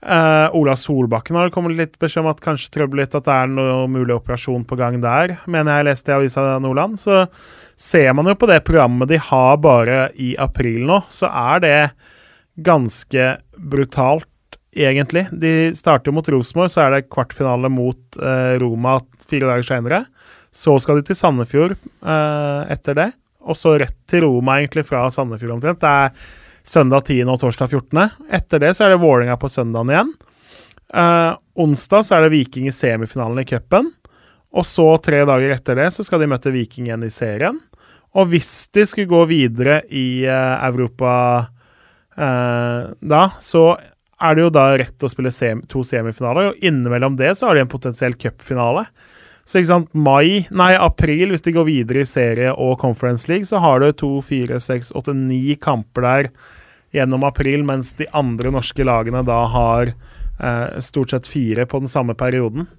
Uh, Ola Solbakken har kommet litt beskjed om at kanskje trøbbel litt at det er noe mulig operasjon på gang der, mener jeg leste i Avisa Nordland. Så ser man jo på det programmet de har bare i april nå, så er det ganske brutalt egentlig. De starter mot Rosenborg, så er det kvartfinale mot eh, Roma fire dager seinere. Så skal de til Sandefjord eh, etter det, og så rett til Roma egentlig fra Sandefjord omtrent. Det er søndag 10. og torsdag 14. Etter det så er det Vålerenga på søndagen igjen. Eh, onsdag så er det Viking i semifinalen i cupen. Og så tre dager etter det så skal de møte Viking igjen i serien. Og hvis de skulle gå videre i uh, Europa uh, da, så er det jo da rett å spille sem to semifinaler. Og innimellom det så har de en potensiell cupfinale. Så ikke sant, mai, nei, april, hvis de går videre i serie og Conference League, så har du to, fire, seks, åtte, ni kamper der gjennom april, mens de andre norske lagene da har eh, stort sett fire på den samme perioden.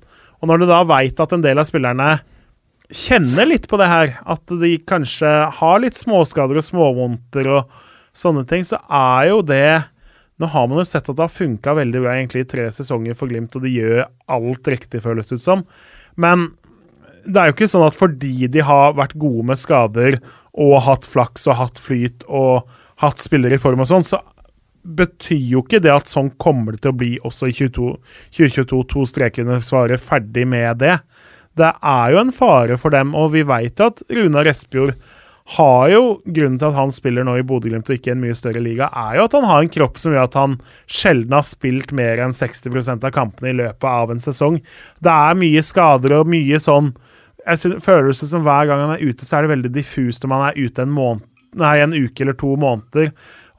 Og når du da veit at en del av spillerne kjenner litt på det her, at de kanskje har litt småskader og småvondter og sånne ting, så er jo det Nå har man jo sett at det har funka veldig bra egentlig i tre sesonger for Glimt, og de gjør alt riktig, føles det ut som. Men det er jo ikke sånn at fordi de har vært gode med skader og hatt flaks og hatt flyt og hatt spillere i form og sånn, så betyr jo ikke det at sånn kommer det til å bli også i 22, 2022. To streker under svaret, ferdig med det. Det er jo en fare for dem, og vi veit at Runar Espejord har jo Grunnen til at han spiller nå i Bodø-Glimt og ikke i en mye større liga, er jo at han har en kropp som gjør at han sjelden har spilt mer enn 60% av kampene i løpet av en sesong. Det er mye skader og mye sånn jeg føler det som hver gang han er ute, så er det veldig diffust om han er ute en, måned, nei, en uke eller to måneder,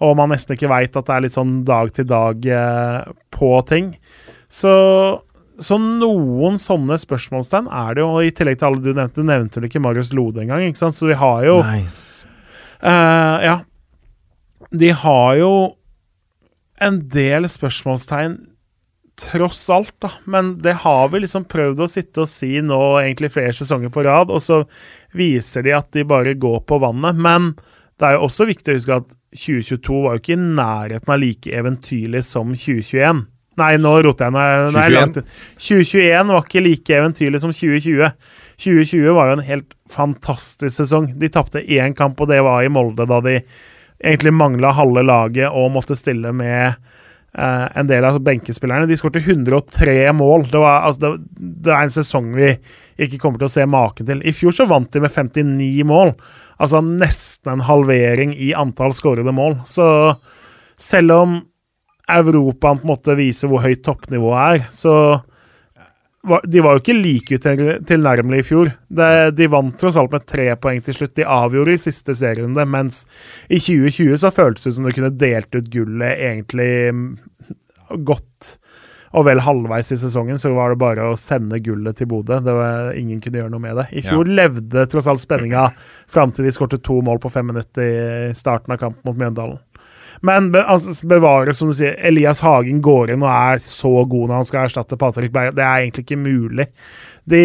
og man nesten ikke veit at det er litt sånn dag til dag eh, på ting. Så så noen sånne spørsmålstegn er det jo. Og i tillegg til alle du nevnte, nevnte vel ikke Marius Lode engang, ikke sant? Så vi har jo Nice. uh, Ja. De har jo en del spørsmålstegn tross alt, da. Men det har vi liksom prøvd å sitte og si nå egentlig flere sesonger på rad, og så viser de at de bare går på vannet. Men det er jo også viktig å huske at 2022 var jo ikke i nærheten av like eventyrlig som 2021. Nei, nå roter jeg. Nå er, nå er 2021. langt- 2021 var ikke like eventyrlig som 2020. 2020 var jo en helt fantastisk sesong. De tapte én kamp, og det var i Molde, da de egentlig mangla halve laget og måtte stille med eh, en del av benkespillerne. De skåret 103 mål. Det, var, altså, det, det er en sesong vi ikke kommer til å se maken til. I fjor så vant de med 59 mål. Altså nesten en halvering i antall skårede mål. Så selv om Europa på en måte viser hvor høyt toppnivået er, så de var jo ikke like tilnærmelige i fjor. De vant tross alt med tre poeng til slutt. De avgjorde i siste serierunde, mens i 2020 så føltes det som de kunne delt ut gullet egentlig godt og vel halvveis i sesongen, så var det bare å sende gullet til Bodø. Ingen kunne gjøre noe med det. I fjor levde tross alt spenninga fram til de skårte to mål på fem minutter i starten av kampen mot Mjøndalen. Men altså, bevare, som du sier, Elias Hagen går inn og er så god når han skal erstatte Patrick Berg. Det er egentlig ikke mulig. De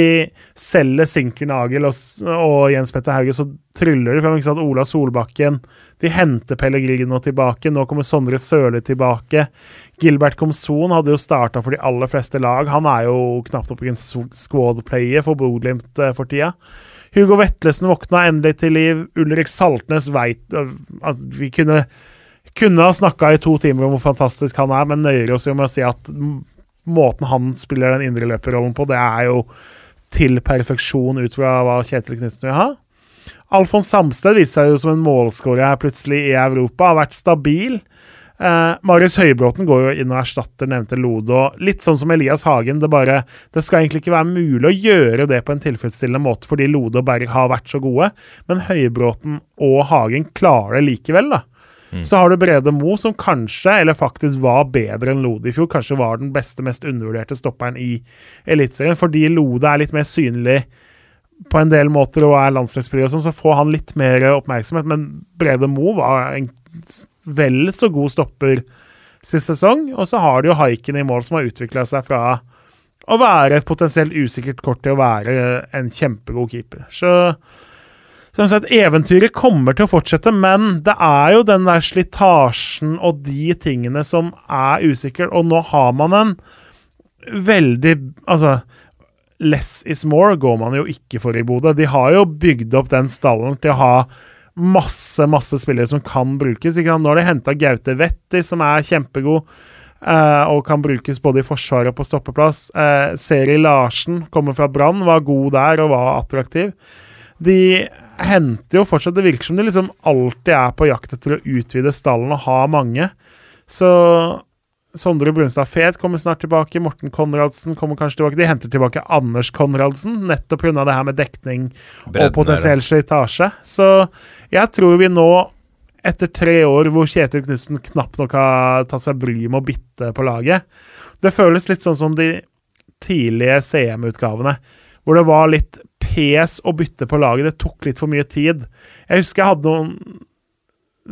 selger Sinkernagel og, og Jens Petter Hauge, så tryller de frem. ikke sant? Ola Solbakken. De henter Pellegrino tilbake. Nå kommer Sondre Sørli tilbake. Gilbert Komson hadde jo starta for de aller fleste lag. Han er jo knapt nok en s- squad-player for Bodø-Glimt eh, for tida. Hugo Vetlesen våkna endelig til liv. Ulrik Saltnes veit at vi kunne kunne ha snakka i to timer om hvor fantastisk han er, men nøyer oss jo med å si at måten han spiller den indreløperrollen på, det er jo til perfeksjon ut fra hva Kjetil Knutsen vil ha. Alfons Samsted viser seg jo som en målskårer her plutselig i Europa, har vært stabil. Eh, Marius Høybråten går jo inn og erstatter nevnte Lodo. Litt sånn som Elias Hagen. Det, bare, det skal egentlig ikke være mulig å gjøre det på en tilfredsstillende måte fordi Lode og Berg har vært så gode, men Høybråten og Hagen klarer det likevel. da. Så har du Brede Mo, som kanskje, eller faktisk var bedre enn Lode i fjor. Kanskje var den beste, mest undervurderte stopperen i Eliteserien. Fordi Lode er litt mer synlig på en del måter og er landslagsspiller og sånn, så får han litt mer oppmerksomhet. Men Brede Mo var en vel så god stopper sist sesong. Og så har du jo Haiken i mål, som har utvikla seg fra å være et potensielt usikkert kort til å være en kjempegod keeper. Så Sånn at Eventyret kommer til å fortsette, men det er jo den der slitasjen og de tingene som er usikre. Og nå har man en veldig Altså, less is more går man jo ikke for i Bodø. De har jo bygd opp den stallen til å ha masse masse spillere som kan brukes. Ikke sant? Nå har de henta Gaute Wetti, som er kjempegod. Uh, og kan brukes både i forsvaret og på stoppeplass. Uh, Seri Larsen kommer fra Brann, var god der og var attraktiv. De henter jo fortsatt Det virker som de liksom alltid er på jakt etter å utvide stallen og ha mange. Så Sondre Brunstad Fet kommer snart tilbake. Morten Konradsen kommer kanskje tilbake. De henter tilbake Anders Konradsen, nettopp pga. det her med dekning Bredden og potensiell slitasje. Så jeg tror vi nå, etter tre år hvor Kjetil Knutsen knapt nok har tatt seg bryet med å bytte på laget Det føles litt sånn som de tidlige CM-utgavene, hvor det var litt pes å bytte på laget. Det tok litt for mye tid. Jeg husker jeg hadde noen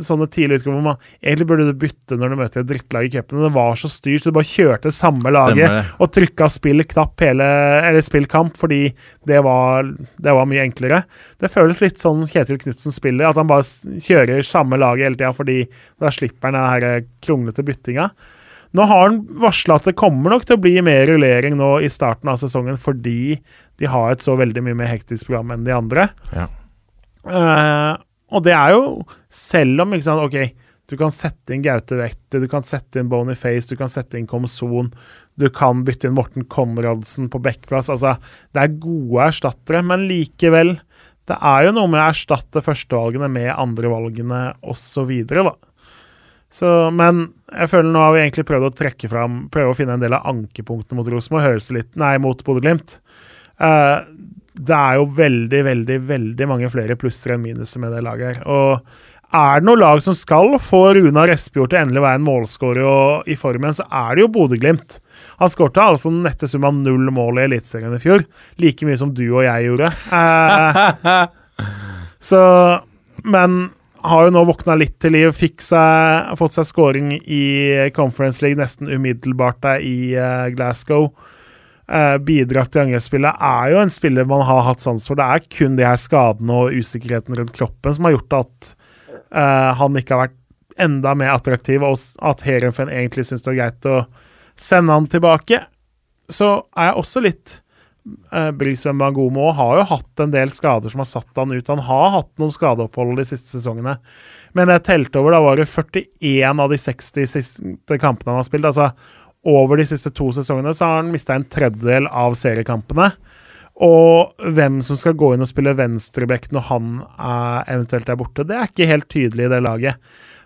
sånne tidlige utgaver hvor man egentlig burde du bytte når du møter et drittlag i cupen. Det var så styrt, så du bare kjørte samme laget og trykka spill knapp hele Eller spill kamp, fordi det var, det var mye enklere. Det føles litt sånn Kjetil Knutsen spiller, at han bare kjører samme laget hele tida fordi da slipper han den her kronglete byttinga. Nå har han varsla at det kommer nok til å bli mer rullering nå i starten av sesongen fordi de har et så veldig mye mer hektisk program enn de andre. Ja. Uh, og det er jo Selv om sant, ok, Du kan sette inn Gaute Wette, du kan sette inn Boniface, du kan sette inn Komson. Du kan bytte inn Morten Konradsen på backplass. Altså, det er gode erstattere, men likevel Det er jo noe med å erstatte førstevalgene med andrevalgene osv., da. Så, men jeg føler nå har vi egentlig prøvd å trekke fram Prøve å finne en del av ankepunktene mot Rosenborg. Høres litt Nei, mot Bodø-Glimt. Uh, det er jo veldig, veldig, veldig mange flere plusser enn minuser med det laget her. Og er det noe lag som skal få Runar Espejord til endelig å være en målskårer i formen, så er det jo Bodø-Glimt. Han skårte altså den nette sum av null mål i Eliteserien i fjor. Like mye som du og jeg gjorde. Eh, (laughs) så Men har jo nå våkna litt til liv. Fikk seg, fått seg scoring i Conference League nesten umiddelbart der i uh, Glasgow. Uh, bidratt til angrepsspillet. Er jo en spiller man har hatt sans for. Det er kun de her skadene og usikkerheten rundt kroppen som har gjort at uh, han ikke har vært enda mer attraktiv, og at Heerenveen egentlig syns det er greit å sende han tilbake. Så er jeg også litt uh, Brisveen Bangomo har jo hatt en del skader som har satt han ut. Han har hatt noen skadeopphold de siste sesongene, men jeg telte over, da var det 41 av de 60 siste kampene han har spilt. Altså over de siste to sesongene så har han mista en tredjedel av seriekampene. Og hvem som skal gå inn og spille venstreback når han er, eventuelt er borte, det er ikke helt tydelig i det laget.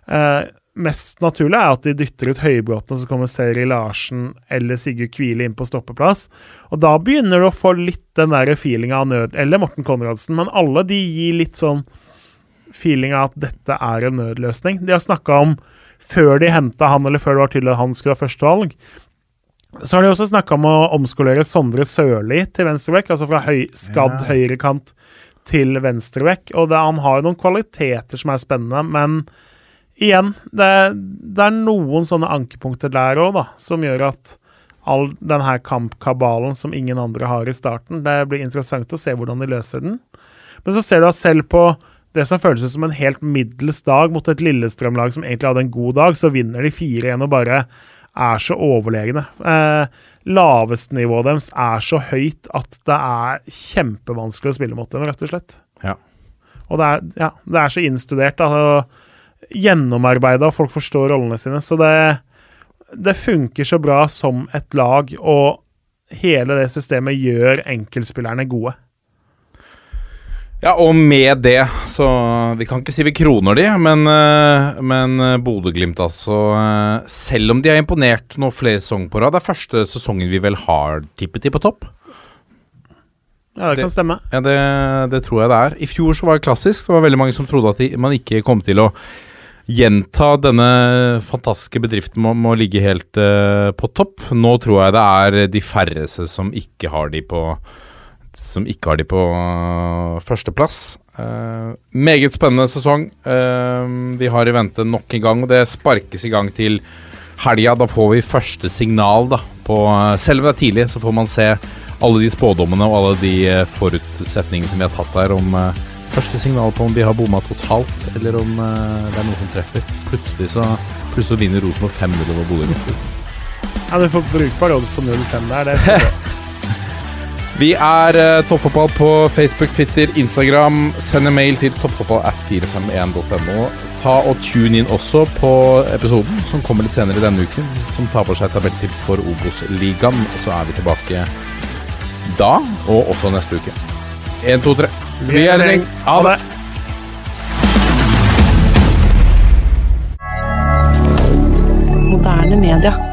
Eh, mest naturlig er at de dytter ut Høybråten, så kommer Seri Larsen eller Sigurd Kvile inn på stoppeplass. Og da begynner du å få litt den der feelinga av nød Eller Morten Konradsen, men alle de gir litt sånn feeling av at dette er en nødløsning. De har snakka om før de henta han, eller før det var tydelig at han skulle ha førstevalg, så har de også snakka om å omskolere Sondre Sørli til venstreback, altså fra høy, skadd ja. høyrekant til venstreback. Og det, han har jo noen kvaliteter som er spennende, men igjen, det, det er noen sånne ankepunkter der òg, da, som gjør at all den her kampkabalen som ingen andre har i starten, det blir interessant å se hvordan de løser den. Men så ser du at selv på det som føles som en helt middels dag mot et Lillestrøm-lag som egentlig hadde en god dag, så vinner de 4-1 og bare er så overlegne. Eh, Lavestnivået deres er så høyt at det er kjempevanskelig å spille mot dem, rett og slett. Ja. Og det er, ja, det er så innstudert, altså, gjennomarbeida, og folk forstår rollene sine. Så det, det funker så bra som et lag, og hele det systemet gjør enkeltspillerne gode. Ja, og med det, så Vi kan ikke si vi kroner de, men, eh, men eh, Bodø-Glimt, altså eh, Selv om de har imponert nå flere sesonger på rad, det er første sesongen vi vel har tippet de på topp. Ja, det, det kan stemme. Ja, det, det, tror jeg det er. I fjor så var det klassisk. Det var veldig mange som trodde at de, man ikke kom til å gjenta denne fantastiske bedriften med, å ligge helt uh, på topp. Nå tror jeg det er de færreste som ikke har de på har de på uh, førsteplass. Uh, meget spennende sesong. Vi har i vente nok en gang, det sparkes i gang til helga. Da får vi første signal da, på Selv om det er tidlig, så får man se alle de spådommene og alle de forutsetningene som vi har tatt her, om første signal på om vi har bomma totalt, eller om det er noe som treffer. Plutselig så plutselig vinner Rosenborg 5-0 over Bodø. Ja, du får brukbar odds på 0-5 der. Det er (laughs) Vi er uh, Toppfotball på Facebook, Twitter, Instagram. Send en mail til toppfotballat451.no. Ta og tune inn også på episoden som kommer litt senere denne uken, som tar for seg tabelltips for Obos-ligaen. Så er vi tilbake da, og også neste uke. Én, to, tre. Vi er en gjeng. Ha det. Moderne media.